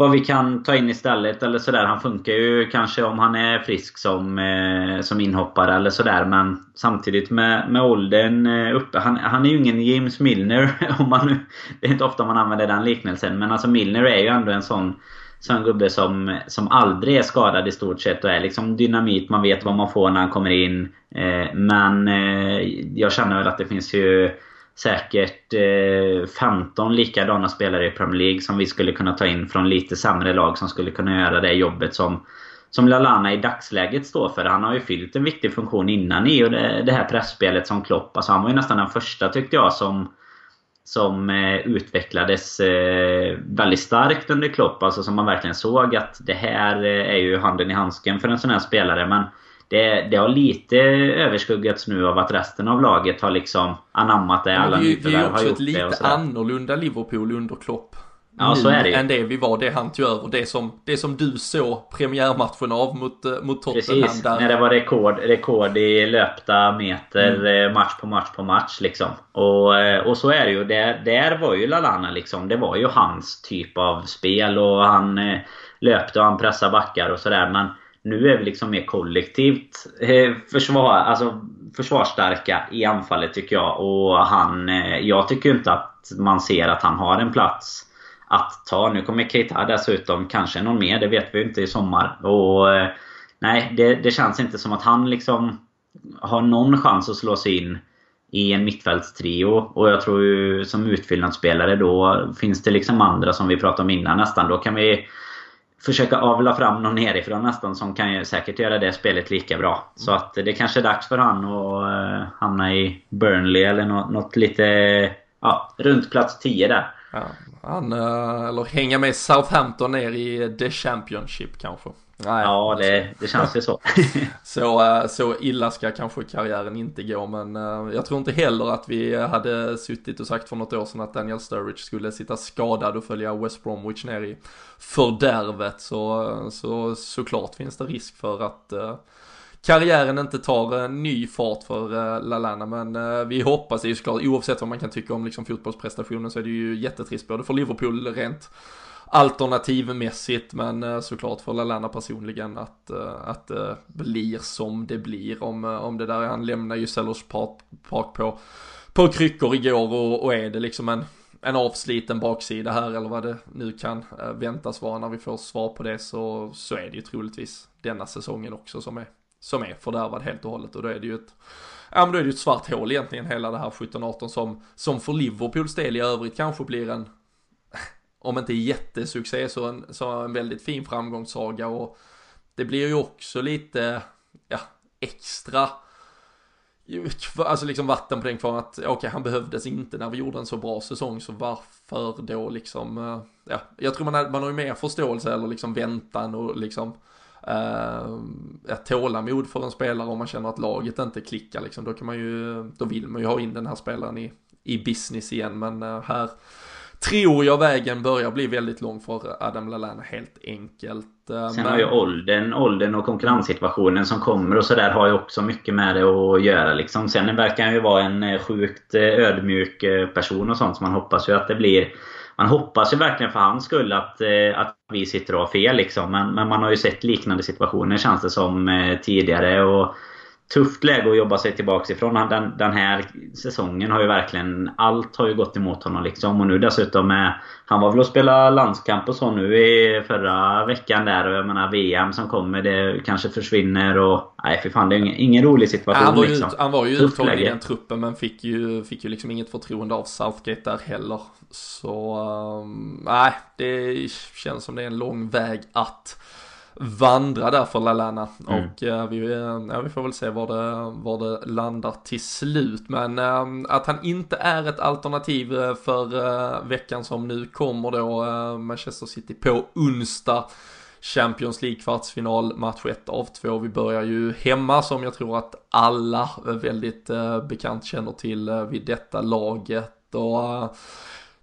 B: vad vi kan ta in istället eller sådär. Han funkar ju kanske om han är frisk som, eh, som inhoppare eller sådär. Men samtidigt med, med åldern eh, uppe. Han, han är ju ingen James Milner. [laughs] Om man det är inte ofta man använder den liknelsen. Men alltså Milner är ju ändå en sån sån gubbe som, som aldrig är skadad i stort sett och är liksom dynamit. Man vet vad man får när han kommer in. Eh, men eh, jag känner väl att det finns ju säkert eh, 15 likadana spelare i Premier League som vi skulle kunna ta in från lite sämre lag som skulle kunna göra det jobbet som som Lalana i dagsläget står för. Han har ju fyllt en viktig funktion innan i och det, det här pressspelet som Klopp. Alltså han var ju nästan den första tyckte jag som som eh, utvecklades eh, väldigt starkt under Klopp. Alltså som man verkligen såg att det här eh, är ju handen i handsken för en sån här spelare. Men det, det har lite överskuggats nu av att resten av laget har liksom anammat det. Alla
A: har gjort. Vi är också ett lite annorlunda Liverpool under Klopp.
B: Ja, så är det ju.
A: än det vi var, det han tog över. Det som, det som du såg premiärmatchen av mot, eh, mot Tottenham.
B: Precis, där. när det var rekord, rekord i löpta meter mm. Eh, match på match på match liksom. Och, eh, och så är det ju. Där, där var ju Lalana liksom. Det var ju hans typ av spel och han löpte och han pressade backar och sådär. Men nu är vi liksom mer kollektivt eh, försvar, alltså försvarsstarka i anfallet tycker jag. Och han... Eh, jag tycker inte att man ser att han har en plats att ta. Nu kommer Keita dessutom, kanske någon mer, det vet vi inte i sommar. Och eh, Nej, det, det känns inte som att han liksom har någon chans att slå sig in i en mittfältstrio. Och jag tror ju som utfyllnadsspelare då finns det liksom andra som vi pratade om innan nästan. Då kan vi försöka avla fram någon nerifrån nästan som kan ju säkert göra det spelet lika bra. Så att det kanske är dags för han att uh, hamna i Burnley eller något, något lite... Ja, runt plats 10 där.
A: Ja, han, eh, eller hänga med Southampton ner i The Championship kanske.
B: Nej, ja, det, det känns ju så. [laughs]
A: så. Eh, så illa ska kanske karriären inte gå, men eh, jag tror inte heller att vi hade suttit och sagt för något år sedan att Daniel Sturridge skulle sitta skadad och följa West Bromwich ner i fördärvet. Så, så såklart finns det risk för att karriären inte tar ny fart för Lalana men vi hoppas ju såklart oavsett vad man kan tycka om liksom fotbollsprestationen så är det ju jättetrist både för Liverpool rent alternativmässigt men eh, såklart för Lallana personligen att, eh, att eh, det blir som det blir om, om det där han lämnar ju Sellers Park, Park på, på kryckor igår och, och är det liksom en en avsliten baksida här eller vad det nu kan väntas vara. När vi får svar på det så, så är det ju troligtvis denna säsongen också som är som är fördärvad helt och hållet. Och då är det ju ett Ja men då är det ju ett svart hål egentligen hela det här 17-18 som, som för Liverpools del i övrigt kanske blir en, om inte jättesuccé så en, så en väldigt fin framgångssaga och det blir ju också lite, ja, extra, alltså liksom vatten på den kvar att okej okay, han behövdes inte när vi gjorde en så bra säsong så varför då liksom, eh, ja, jag tror man har, man har ju mer förståelse eller liksom väntan och liksom uh, tålamod för en spelare om man känner att laget inte klickar liksom. Då kan man ju, då vill man ju ha in den här spelaren i, i business igen men uh, här tror jag vägen börjar bli väldigt lång för Adam Lallana helt enkelt.
B: Eh, Sen Men... har ju åldern, åldern och konkurrenssituationen som kommer och sådär har ju också mycket med det att göra liksom. Sen verkar han ju vara en eh, sjukt eh, ödmjuk person och sånt så man hoppas ju att det blir man hoppas ju verkligen för hans skull att, att vi sitter och har fel liksom. Men, men man har ju sett liknande situationer känns det som tidigare. Och tufft läge att jobba sig tillbaka ifrån. Den, den här säsongen har ju verkligen... Allt har ju gått emot honom liksom. Och nu dessutom med... Han var väl och spela landskamp och så nu i förra veckan där. Och jag menar VM som kommer, det kanske försvinner och... Nej för fan, det är ingen, ingen rolig situation
A: han var ju,
B: liksom.
A: ut, han var ju uttagen i den truppen men fick ju, fick ju liksom inget förtroende av Southgate där heller. Så... Um, nej, det känns som det är en lång väg att vandra där för Lalana. Mm. Och uh, vi, ja, vi får väl se var det, var det landar till slut. Men uh, att han inte är ett alternativ eh, för uh, veckan som nu kommer då Manchester City på onsdag. Champions League kvartsfinal, match 1 av 2. Vi börjar ju hemma som jag tror att alla väldigt bekant känner till vid detta laget. Och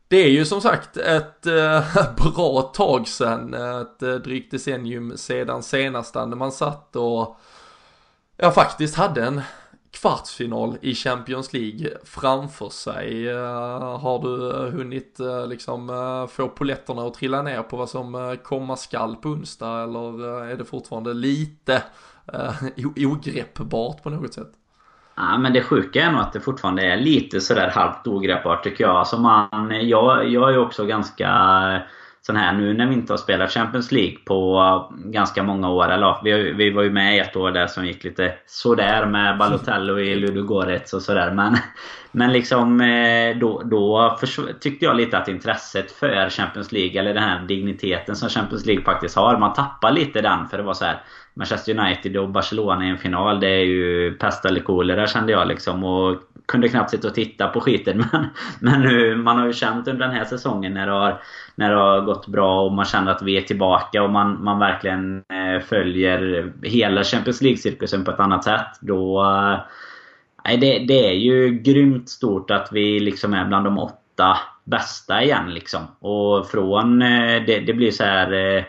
A: det är ju som sagt ett äh, [laughs] bra tag sedan, ett äh, drygt decennium sedan senast när man satt och ja faktiskt hade en kvartsfinal i Champions League framför sig. Äh, har du hunnit liksom få poletterna att trilla ner på vad som komma skall på onsdag eller är det fortfarande lite [laughs] ogreppbart på något sätt?
B: Ja, men det sjuka är nog att det fortfarande är lite sådär halvt ogreppbart tycker jag. Alltså man, jag, jag är också ganska sån här nu när vi inte har spelat Champions League på uh, ganska många år. Eller vi, vi var ju med ett år där som gick lite sådär med Balotello i Ludogorets och sådär. Men, men liksom eh, då, då tyckte jag lite att intresset för Champions League, eller den här digniteten som Champions League faktiskt har. Man tappar lite den för det var så här Manchester United och Barcelona i en final. Det är ju pest eller kolera kände jag liksom. Och kunde knappt sitta och titta på skiten. [laughs] Men, men nu, man har ju känt under den här säsongen när det, har, när det har gått bra och man känner att vi är tillbaka och man, man verkligen eh, följer hela Champions League-cirkusen på ett annat sätt. Då... Eh, nej, det, det är ju grymt stort att vi liksom är bland de åtta bästa igen liksom. Och från... Eh, det, det blir så här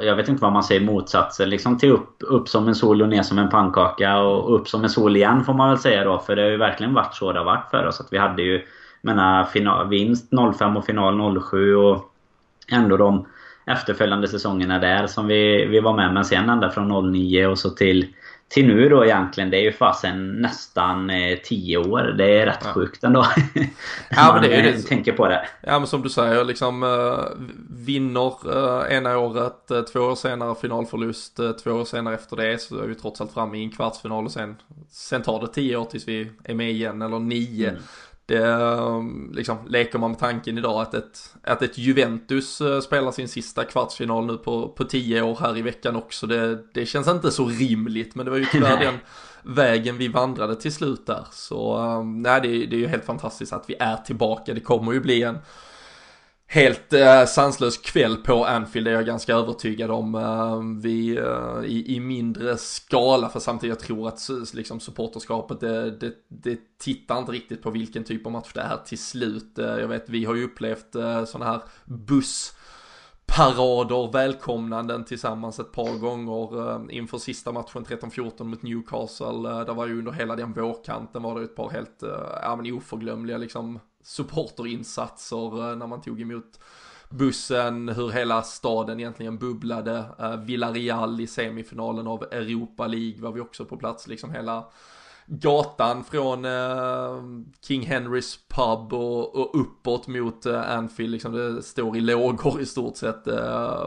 B: jag vet inte vad man säger motsatsen. Liksom till upp, upp som en sol och ner som en pannkaka. Och upp som en sol igen får man väl säga då. För det har ju verkligen varit så det har varit för oss. Att vi hade ju menar, final, vinst 05 och final 07. Och ändå de efterföljande säsongerna där som vi, vi var med. Men sen ända från 09 och så till till nu då egentligen, det är ju fasen nästan eh, 10 år. Det är rätt ja. sjukt ändå. ja, men [laughs] det är det. tänker på det.
A: Ja men som du säger, liksom uh, vinner ena året, två år senare finalförlust, två år senare efter det så är vi trots allt framme i en kvartsfinal och sen, sen tar det 10 år tills vi är med igen, eller 9. Mm. Det, ehm, liksom, leker man med tanken idag att ett, att ett Juventus eh, spelar sin sista kvartsfinal nu på, på tio år här i veckan också. Det, det känns inte så rimligt, men det var ju tyvärr den vägen vi vandrade till slut där. Så ehm, nej, det, det är ju helt fantastiskt att vi är tillbaka. Det kommer ju bli en helt eh, sanslös kväll på Anfield är jag ganska övertygad om. Eh, vi eh, i, i, mindre skala för samtidigt jag tror att liksom supporterskapet det, det, det, tittar inte riktigt på vilken typ av match det är till slut. Eh, jag vet vi har ju upplevt eh, sådana här buss parader, välkomnanden tillsammans ett par gånger eh, inför sista matchen 13-14 mot Newcastle. Eh, där var ju under hela den vårkanten var det ett par helt, eh, ja men oförglömliga liksom supporterinsatser eh, när man tog emot bussen, hur hela staden egentligen bubblade. Eh, Villarreal i semifinalen av Europa League var vi också på plats, liksom hela gatan från eh, King Henrys pub och, och uppåt mot Anfield, liksom det står i lågor i stort sett.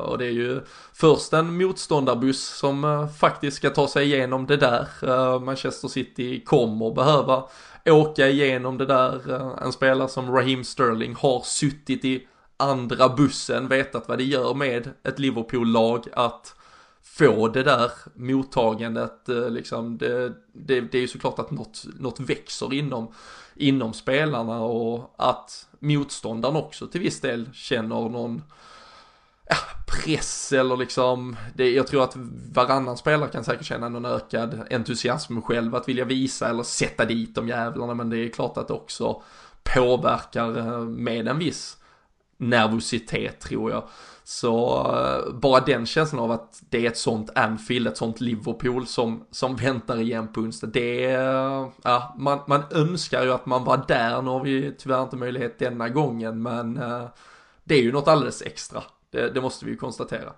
A: Och det är ju först en motståndarbuss som faktiskt ska ta sig igenom det där. Manchester City kommer behöva åka igenom det där. Eh, en spelare som Raheem Sterling har suttit i andra bussen, vetat vad det gör med ett Liverpool-lag att få det där mottagandet, eh, liksom, det, det, det är ju såklart att något, något växer inom, inom spelarna och att motståndaren också till viss del känner någon press eller liksom, det, jag tror att varannan spelare kan säkert känna någon ökad entusiasm själv att vilja visa eller sätta dit de jävlarna men det är klart att det också påverkar eh, med en viss nervositet tror jag. Så eh, bara den känslan av att det är ett sånt Anfield, ett sånt Liverpool som, som väntar igen på onsdag. Det är, ja, man, man önskar ju att man var där, nu har vi tyvärr inte möjlighet denna gången, men det är ju något alldeles extra. Det, det måste vi ju konstatera.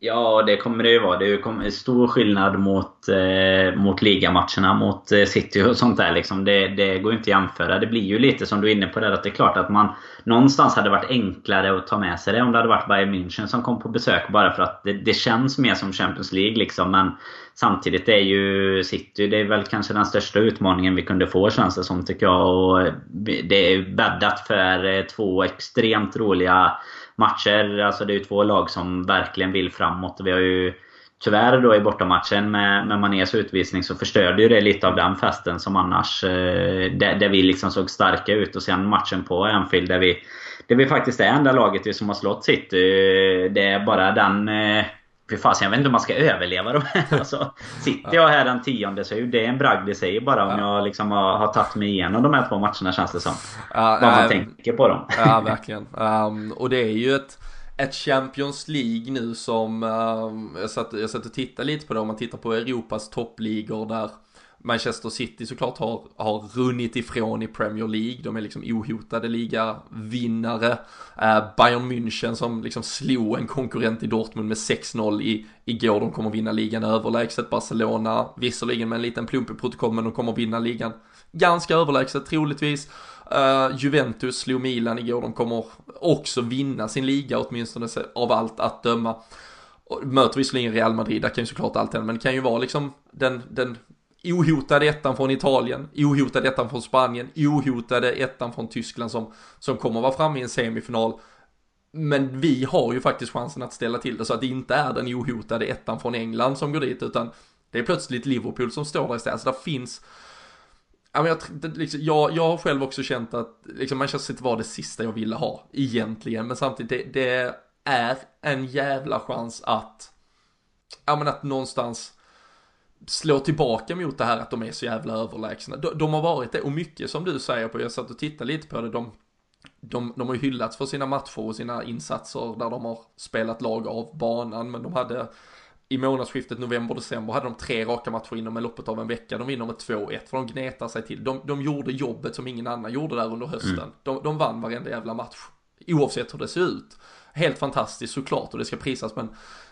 B: Ja, det kommer det ju vara. Det är ju stor skillnad mot, eh, mot ligamatcherna mot eh, City och sånt där. Liksom. Det, det går ju inte att jämföra. Det blir ju lite som du är inne på där, att det är klart att man någonstans hade varit enklare att ta med sig det om det hade varit Bayern München som kom på besök. Bara för att det, det känns mer som Champions League liksom. Men samtidigt är ju City, det är väl kanske den största utmaningen vi kunde få känns det som tycker jag. Och eh, det är bäddat för eh, två extremt roliga matcher. Alltså det är ju två lag som verkligen vill framåt. Vi har ju Tyvärr då i bortamatchen med, med Manés utvisning så förstörde ju det lite av den festen som annars... Eh, där, där, vi liksom såg starka ut. Och sen matchen på Anfield där vi, där vi faktiskt är enda laget som har slått City. Eh, det är bara den... Eh, Fy fasen, jag vet inte om man ska överleva dem. alltså, sitter jag här den tionde så är det en bragd i sig bara om ja. jag liksom har, har tagit mig igenom de här två matcherna känns det som. Ja, Vad man tänker på dem.
A: ja, verkligen. Um, och det är ju ett, ett Champions League nu som, um, jag, satt, jag satt och tittade lite på det, om man tittar på Europas toppligor där Manchester City såklart har, har runnit ifrån i Premier League. De är liksom ohotade ligavinnare. Eh, Bayern München som liksom slog en konkurrent i Dortmund med 6-0 i, igår. De kommer vinna ligan överlägset. Barcelona, visserligen med en liten plump i protokoll, men de kommer vinna ligan ganska överlägset troligtvis. Uh, Juventus slog Milan igår, de kommer också vinna sin liga åtminstone av allt att döma. Möter visserligen Real Madrid, där kan ju såklart allt hända, men det kan ju vara liksom den, den ohotade ettan från Italien, ohotade ettan från Spanien, ohotade ettan från Tyskland som, som kommer vara framme i en semifinal. Men vi har ju faktiskt chansen att ställa till det så att det inte är den ohotade ettan från England som går dit utan det är plötsligt Liverpool som står där istället. Så där finns jag, liksom, jag, jag har själv också känt att liksom, Manchester City var det sista jag ville ha egentligen. Men samtidigt, det, det är en jävla chans att, ja men att någonstans slå tillbaka mot det här att de är så jävla överlägsna. De, de har varit det och mycket som du säger på, jag satt och tittade lite på det, de, de, de har ju hyllats för sina matcher och sina insatser där de har spelat lag av banan, men de hade i månadsskiftet november-december hade de tre raka matcher inom loppet av en vecka. De vinner med 2-1 för de gnetar sig till. De, de gjorde jobbet som ingen annan gjorde där under hösten. Mm. De, de vann varenda jävla match. Oavsett hur det ser ut. Helt fantastiskt såklart och det ska prisas men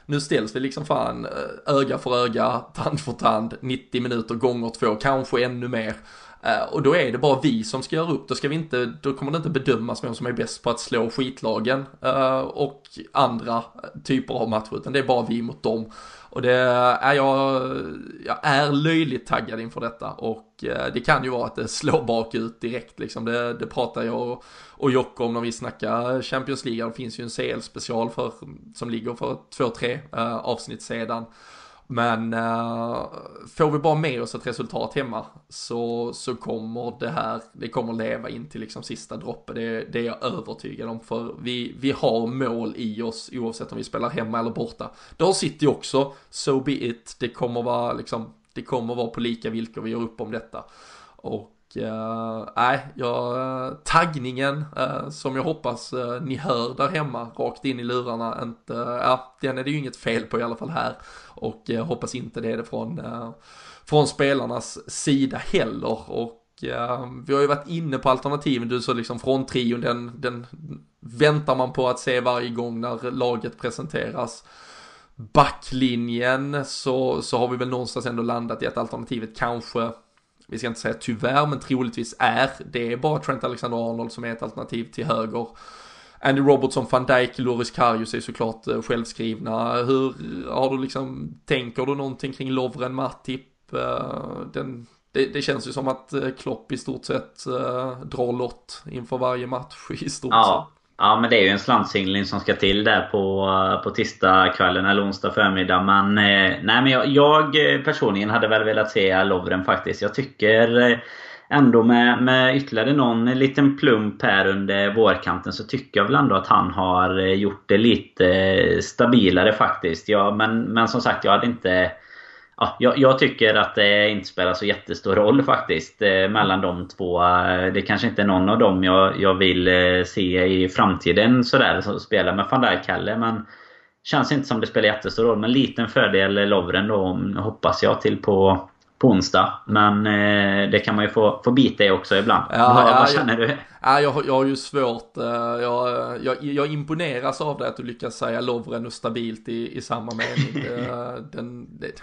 A: nu ställs vi liksom fan eh, öga för öga, tand för tand, 90 minuter gånger två, kanske ännu mer. Eh, och då är det bara vi som ska göra upp, då, ska vi inte, då kommer det inte bedömas vem som är bäst på att slå skitlagen eh, och andra typer av matcher, utan det är bara vi mot dem. Och det är jag, jag är löjligt taggad inför detta och eh, det kan ju vara att det slår bakut direkt liksom. Det, det pratar jag och, och Jocke om när vi snackar Champions League. Det finns ju en CL-special för, som ligger för två, tre uh, avsnitt sedan. Men uh, får vi bara med oss ett resultat hemma så, så kommer det här, det kommer leva in till liksom sista droppen. Det, det är jag övertygad om för vi, vi har mål i oss oavsett om vi spelar hemma eller borta. Det har City också, so be it. Det kommer vara liksom, det kommer vara på lika villkor vi gör upp om detta. Och eh, nej, uh, eh, ja, taggningen uh, som jag hoppas uh, ni hör där hemma rakt in i lurarna, inte, ja, den är det ju inget fel på i alla fall här. Och jag hoppas inte det är det från, eh, från spelarnas sida heller. Och eh, vi har ju varit inne på alternativen, du sa liksom från trion, den, den väntar man på att se varje gång när laget presenteras backlinjen så, så har vi väl någonstans ändå landat i att alternativet kanske vi ska inte säga tyvärr, men troligtvis är det är bara Trent Alexander-Arnold som är ett alternativ till höger. Andy Robertson, van Dijk, Loris Karius är såklart eh, självskrivna. Hur har du liksom, tänker du någonting kring Lovren Matip? Eh, den, det, det, känns ju som att eh, Klopp i stort sett drar lott inför varje match [laughs] i stort ja. sett.
B: Ja men det är ju en slantsingling som ska till där på, på tisdagskvällen eller onsdag förmiddag. Men, nej, men jag, jag, personligen hade väl velat se Lovren faktiskt. Jag tycker ändå med, med ytterligare någon liten plump här under vårkanten så tycker jag väl ändå att han har eh, gjort det lite eh, stabilare faktiskt. Ja, men, men som sagt, jag hade inte ja, jag, jag, tycker att det inte spelar så jättestor roll faktiskt eh, mellan de två. Eh, det kanske inte är någon av dem jag, jag vill se i framtiden sådär som spelar med van Dijk heller. Men känns inte som det spelar jättestor roll. Men liten fördel Lovren då hoppas jag till på på onsdag. Men eh, det kan man ju få, få bita i också ibland. Ja, vad, ja, vad känner
A: jag, du? Ja, jag, jag har ju svårt. Eh, jag, jag, jag imponeras av det att du lyckas säga Lovren och stabilt i, i samma mening. [laughs] Den, det,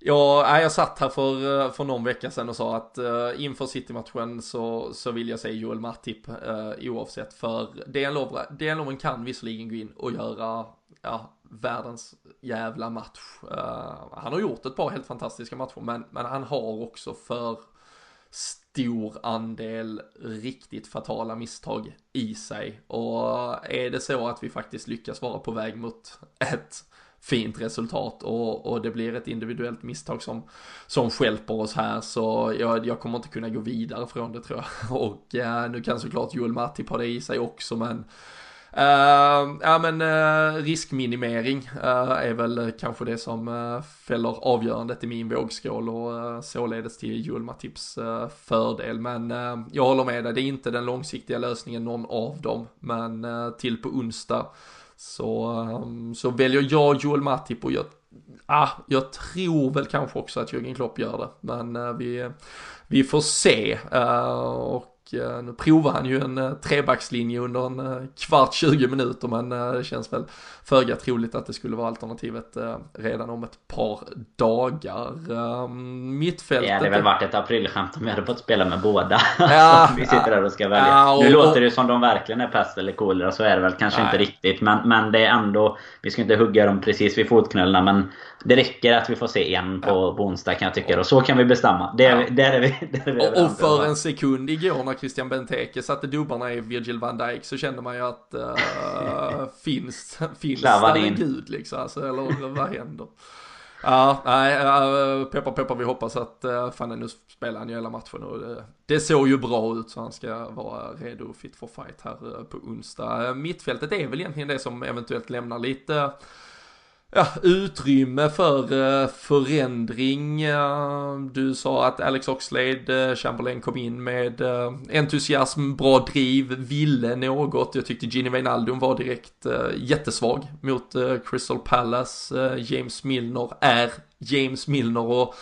A: Ja, jag satt här för, eh, för någon vecka sedan och sa att uh, inför City-matchen så, så vill jag se Joel Matip uh, oavsett för Dejan Lovren kan visserligen gå in och göra ja, världens jävla match. Uh, han har gjort ett par helt fantastiska matcher men, men han har också för stor andel riktigt fatala misstag i sig. Och är det så att vi faktiskt lyckas vara på väg mot ett fint resultat och, och det blir ett individuellt misstag som, som skälper oss här så jag, jag kommer inte kunna gå vidare från det tror jag. [laughs] Och eh, nu kan såklart Joel Matti ha det i sig också men Uh, ja men uh, riskminimering uh, är väl kanske det som uh, fäller avgörandet i min vågskål och uh, således till Joel Matips uh, fördel. Men jag håller med dig, det är inte den långsiktiga lösningen någon av dem. Men till på onsdag så, um, så väljer jag Joel Matip och jag, ah, jag tror väl kanske också att Jürgen Klopp gör det. Men vi, vi får se. och nu provar han ju en eh, trebackslinje under en eh, kvart, 20 minuter men det känns väl föga troligt att det skulle vara alternativet redan om ett par dagar. Ehm, mittfältet...
B: Det hade väl varit ett aprilskämt om vi hade fått spela med båda. Ja, [laughs] vi sitter där och ska välja. Ja, och, nu låter det som de verkligen är pest eller kolera, så är det väl kanske nej. inte riktigt. Men, men det är ändå... Vi ska inte hugga dem precis vid fotknölarna men det räcker att vi får se en på, ja. på onsdag kan jag tycka. Och så kan vi bestämma. Det, ja. där är vi, där är vi
A: och, och för en sekund igår när Christian Benteke satte dubbarna i Virgil van Dijk så kände man ju att uh, [laughs] finns, finns där en gud liksom. Alltså, eller vad händer? Ja, nej, uh, peppar peppar vi hoppas att fan nu spelar han ju hela matchen och uh, det såg ju bra ut så han ska vara redo fit for fight här på onsdag. mittfältet är väl egentligen det som eventuellt lämnar lite ja, utrymme för eh, förändring. Du sa att Alex Oxlade, eh, Chamberlain kom in med eh, entusiasm, bra driv, ville något. Jag tyckte Gini Wijnaldum var direkt jättesvag mot Crystal Palace. James Milner är James Milner och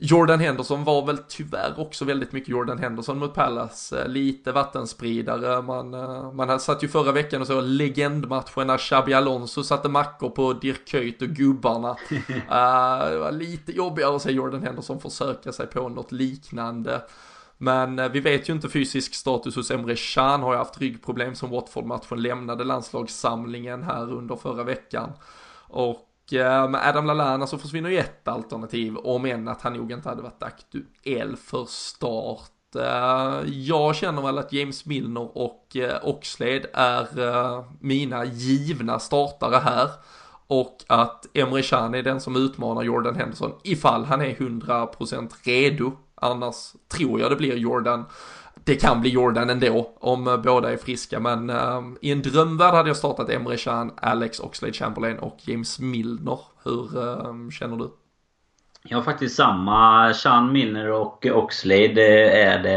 A: Jordan Henderson var väl tyvärr också väldigt mycket Jordan Henderson mot Palace. Eh, lite vattenspridare. Man, eh, man satt ju förra veckan och så legendmatchen när Xabi Alonso satte mackor på Dirk Kuyt och gubbarna. uh, [laughs] det var lite jobbigare att se Jordan Henderson försöka sig på något liknande. Men vi vet ju inte fysisk status hos Emre Can, har ju haft ryggproblem som Watford-matchen lämnade landslagssamlingen här under förra veckan. Och Eh, med Adam Lallana så försvinner ju ett alternativ, om än att han nog inte hade varit aktuell för start. Eh, jag känner väl att James Milner och eh, Oxlade är mina givna startare här. Och att Emre Can är den som utmanar Jordan Henderson ifall han är 100% redo. Annars tror jag det blir Jordan det kan bli Jordan ändå om eh, båda är friska men uh, i en drömvärld hade jag startat Emre Can, Alex Oxlade Chamberlain och James Milner. Hur uh, känner du?
B: Jag har faktiskt samma. Sean Milner och Oxlade är det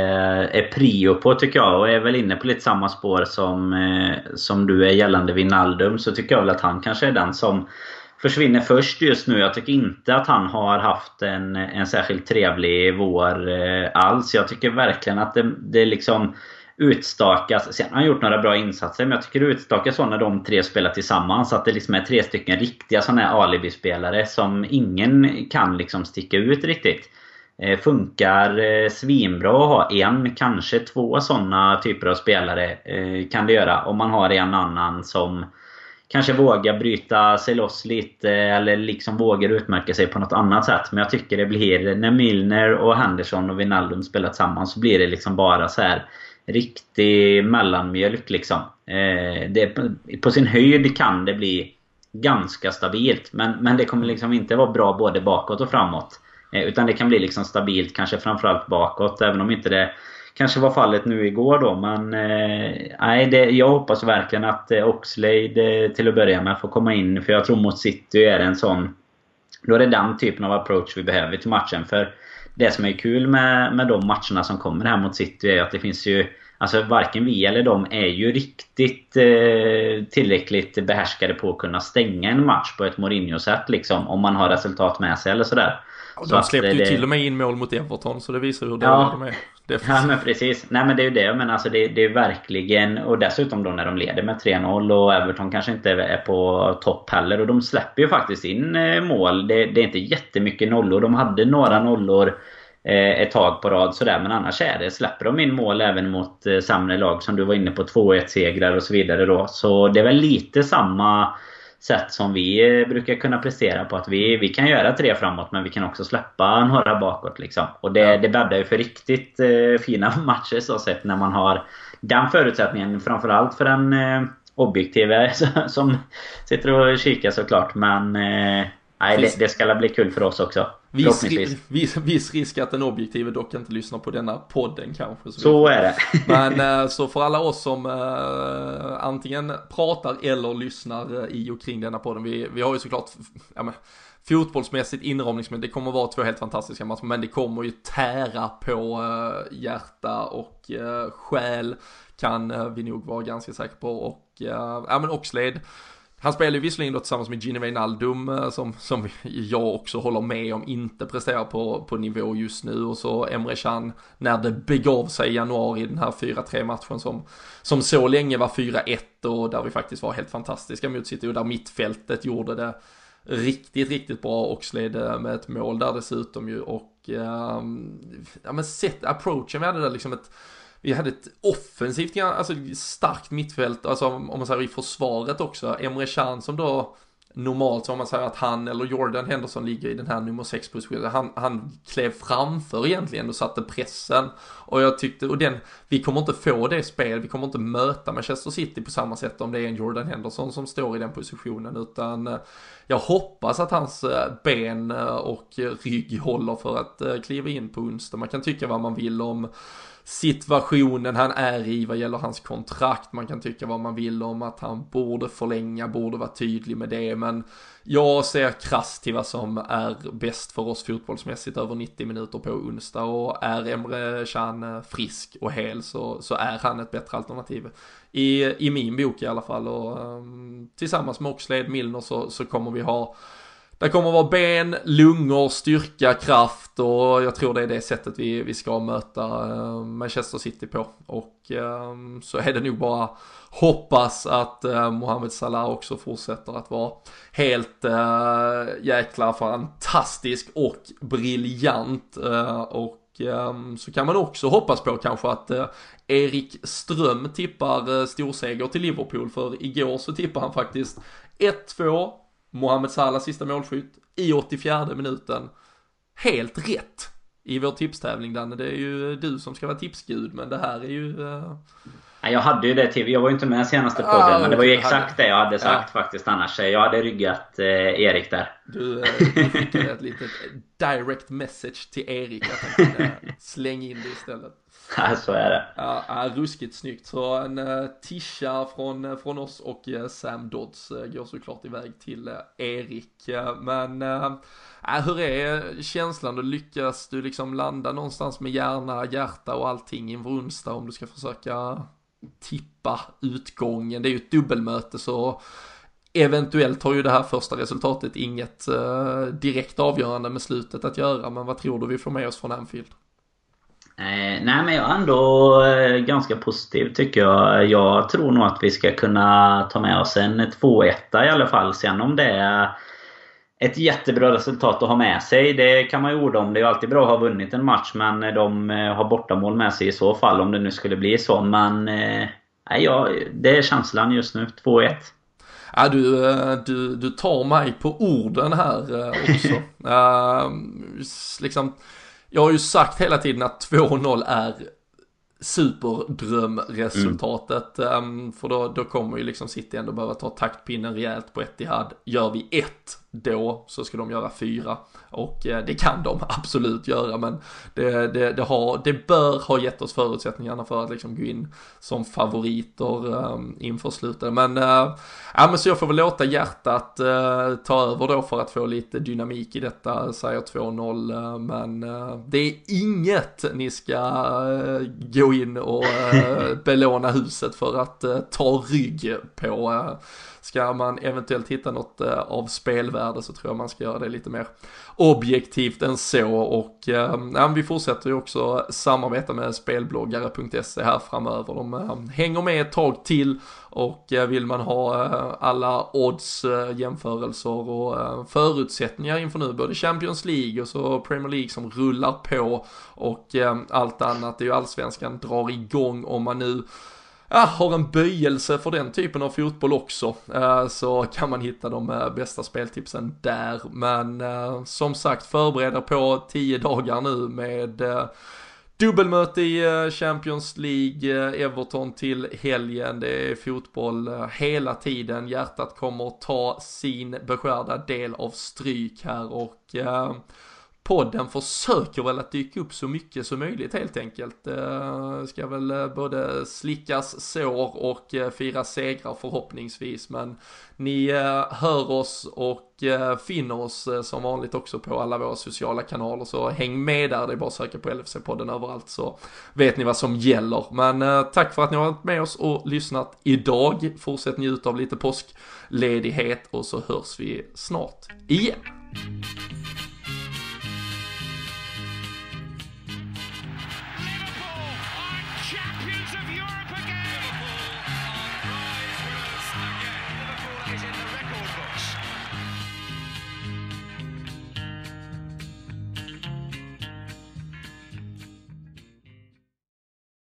B: är prio på tycker jag. Och är väl inne på lite samma spår som, eh, som du är gällande Wijnaldum. Så tycker jag väl att han kanske är den som försvinner först just nu. Jag tycker inte att han har haft en, en särskilt trevlig vår eh, alls. Jag tycker verkligen att det, det liksom utstakas. Sen har han gjort några bra insatser men jag tycker det utstakas så när de tre spelar tillsammans. Att det liksom är tre stycken riktiga sådana här alibispelare som ingen kan liksom sticka ut riktigt. Eh, funkar eh, svinbra att ha en, kanske två sådana typer av spelare. Eh, kan det göra. Om man har en annan som kanske vågar bryta sig loss lite eller liksom vågar utmärka sig på något annat sätt. Men jag tycker det blir, när Milner och Henderson och Wijnaldum spelar tillsammans så blir det liksom bara så här riktig mellanmjölk liksom. Eh, det, på sin höjd kan det bli ganska stabilt. Men, men det kommer liksom inte vara bra både bakåt och framåt. Eh, utan det kan bli liksom stabilt kanske framförallt bakåt. Även om inte det kanske var fallet nu igår då. Men eh, nej, det, jag hoppas verkligen att eh, Oxlade eh, till att börja med får komma in. För jag tror mot City är det en sån Då är det den typen av approach vi behöver till matchen. För det som är kul med, med de matcherna som kommer här mot City är att det finns ju... Alltså varken vi eller de är ju riktigt eh, tillräckligt behärskade på att kunna stänga en match på ett Mourinho-sätt liksom. Om man har resultat med sig eller sådär.
A: Och de släppte ju det... till och med in mål mot Everton så det visar hur dåliga
B: ja.
A: de är.
B: Ja men precis. Nej men det är ju det. Men alltså det, det är verkligen... Och dessutom då när de leder med 3-0 och Everton kanske inte är på topp heller. Och de släpper ju faktiskt in eh, mål. Det, det är inte jättemycket nollor. De hade några nollor eh, ett tag på rad sådär. Men annars är det, släpper de in mål även mot eh, sämre lag som du var inne på. 2-1 segrar och så vidare då. Så det är väl lite samma sätt som vi eh, brukar kunna prestera på. Att vi, vi kan göra tre framåt men vi kan också släppa några bakåt. Liksom. Och det, det bäddar ju för riktigt eh, fina [laughs] matcher så sett när man har den förutsättningen. Framförallt för en eh, objektiv [laughs] som sitter och kikar såklart. Men eh, Nej, det, det ska bli kul för oss också.
A: Viss, viss, viss risk att den objektive dock inte lyssnar på denna podden kanske.
B: Så, så är det.
A: Men eh, så för alla oss som uh, antingen pratar eller lyssnar i och kring denna podden. Vi, vi har ju såklart, ja men, fotbollsmässigt, inramningsmässigt, det kommer vara två helt fantastiska matcher. Men det kommer ju tära på uh, hjärta och uh, själ. Kan vi nog vara ganska säkra på. Och, ja men Oxlade han spelar ju visserligen då tillsammans med Gini Wijnaldum eh, som, som jag också håller med om inte presterar på, på nivå just nu. Och så Emre Can när det begav sig i januari den här 4-3 matchen som, som så länge var 4-1 och där vi faktiskt var helt fantastiska mot City och där mittfältet gjorde det riktigt, riktigt bra och sled med ett mål där dessutom ju. Och um, ja men sett approachen, vi hade där liksom ett vi hade ett offensivt, alltså starkt mittfält, alltså om man säger i försvaret också. Emre Can som då normalt så om man säger att han eller Jordan Henderson ligger i den här nummer 6 positionen. Han, han klev framför egentligen och satte pressen. Och jag tyckte, och den, vi kommer inte få det spel, vi kommer inte möta Manchester City på samma sätt om det är en Jordan Henderson som står i den positionen. Utan eh, jag hoppas att hans eh, ben eh, och rygg håller för att kliva in på onsdag. Man kan tycka vad man vill om situationen han är i vad gäller hans kontrakt. Man kan tycka vad man vill om att han borde förlänga, borde vara tydlig med det, men jag ser krasst till vad som är bäst för oss fotbollsmässigt över 90 minuter på onsdag och är Emre Can frisk och hel så, så är han ett bättre alternativ. I, i min bok i alla fall och um, tillsammans med Oxlade Milner så, så kommer vi ha det kommer att vara ben, lungor, styrka, kraft och jag tror det är det sättet vi, vi ska möta eh, Manchester City på. Och ehm, så är det nog bara hoppas att eh, Mohamed Salah också fortsätter att vara helt eh, jäkla fantastisk och briljant. och ehm, så kan man också hoppas på kanske att Erik Ström tippar storseger till Liverpool för igår så tippar han faktiskt 1-2 Mohamed Salah sista målskytt i 84 minuten. Helt rätt i vår tipstävling Danne. Det är ju du som ska vara tipsgud men det här är ju... Uh...
B: Jag hade ju det till. Jag var ju inte med senaste podden ah, men det var ju exakt hade... det jag hade sagt ja. faktiskt annars. Jag hade ryggat eh, Erik där.
A: Du, eh, du skickade ett litet direct message till Erik att han kunde slänga in det istället. [laughs]
B: Ja, så är det.
A: Ja, ruskigt snyggt. Så en uh, tisha från, från oss och uh, Sam Dodds uh, går såklart iväg till uh, Erik. men hur är känslan? Då lyckas du liksom landa någonstans med hjärna, hjärta och allting inför onsdag om du ska försöka tippa utgången. Det är ju ett dubbelmöte så Eventuellt har ju det här första resultatet inget eh, direkt avgörande med slutet att göra, men vad tror du vi får med oss från Anfield?
B: Eh, nej men jag är ändå eh, ganska positiv tycker jag. Jag tror nog att vi ska kunna ta med oss en 2-1 i alla fall. Sen om det är ett jättebra resultat att ha med sig. Det kan man ju orda om. Det är ju alltid bra att ha vunnit en match men de eh, har bortamål med sig i så fall om det nu skulle bli så. Men eh, nej, ja, det är känslan just nu. 2-1.
A: Ja, du, eh, du, du tar mig på orden här också. [laughs] uh, liksom jag har ju sagt hela tiden att 2-0 är superdrömresultatet. Mm. Um, för då, då kommer ju liksom City ändå behöva ta taktpinnen rejält på Etihad. Gör vi ett då så ska de göra fyra. Och eh, det kan de [laughs] absolut göra men det, det, det, har, det bör ha gett oss förutsättningarna för att liksom gå in som favoriter um, inför slutet. Men, uh, ja, men så jag får väl låta hjärtat uh, ta över då för att få lite dynamik i detta, säger 2-0. Uh, men det är inget ni ska gå in och [laughs] belåna huset för att ta rygg på Ska man eventuellt hitta något eh, av spelvärde så tror jag man ska göra det lite mer objektivt än så och eh, vi fortsätter ju också samarbeta med spelbloggare.se här framöver. De eh, hänger med ett tag till och eh, vill man ha eh, alla odds, jämförelser och förutsättningar inför nu både Champions League och så Premier League som rullar på och allt annat. Det är ju allsvenskan drar igång om man nu ja, har en böjelse för den typen av fotboll också. Eh, så kan man hitta de eh, bästa speltipsen där. Men eh, som sagt förbereda på tio dagar nu med Dubbelmöte i Champions League, Everton till helgen, det är fotboll hela tiden, hjärtat kommer ta sin beskärda del av stryk här och podden försöker väl att dyka upp så mycket som möjligt helt enkelt. Uh, ska väl eh, både slickas sår och uh, fira segrar förhoppningsvis. Men ni hör oss och finner oss som vanligt också på alla våra sociala kanaler. Så häng med där, det är bara att söka på LFC-podden överallt så vet ni vad som gäller. Men tack för att ni har varit med oss och lyssnat idag. Fortsätt njuta av lite påskledighet och så hörs vi snart igen.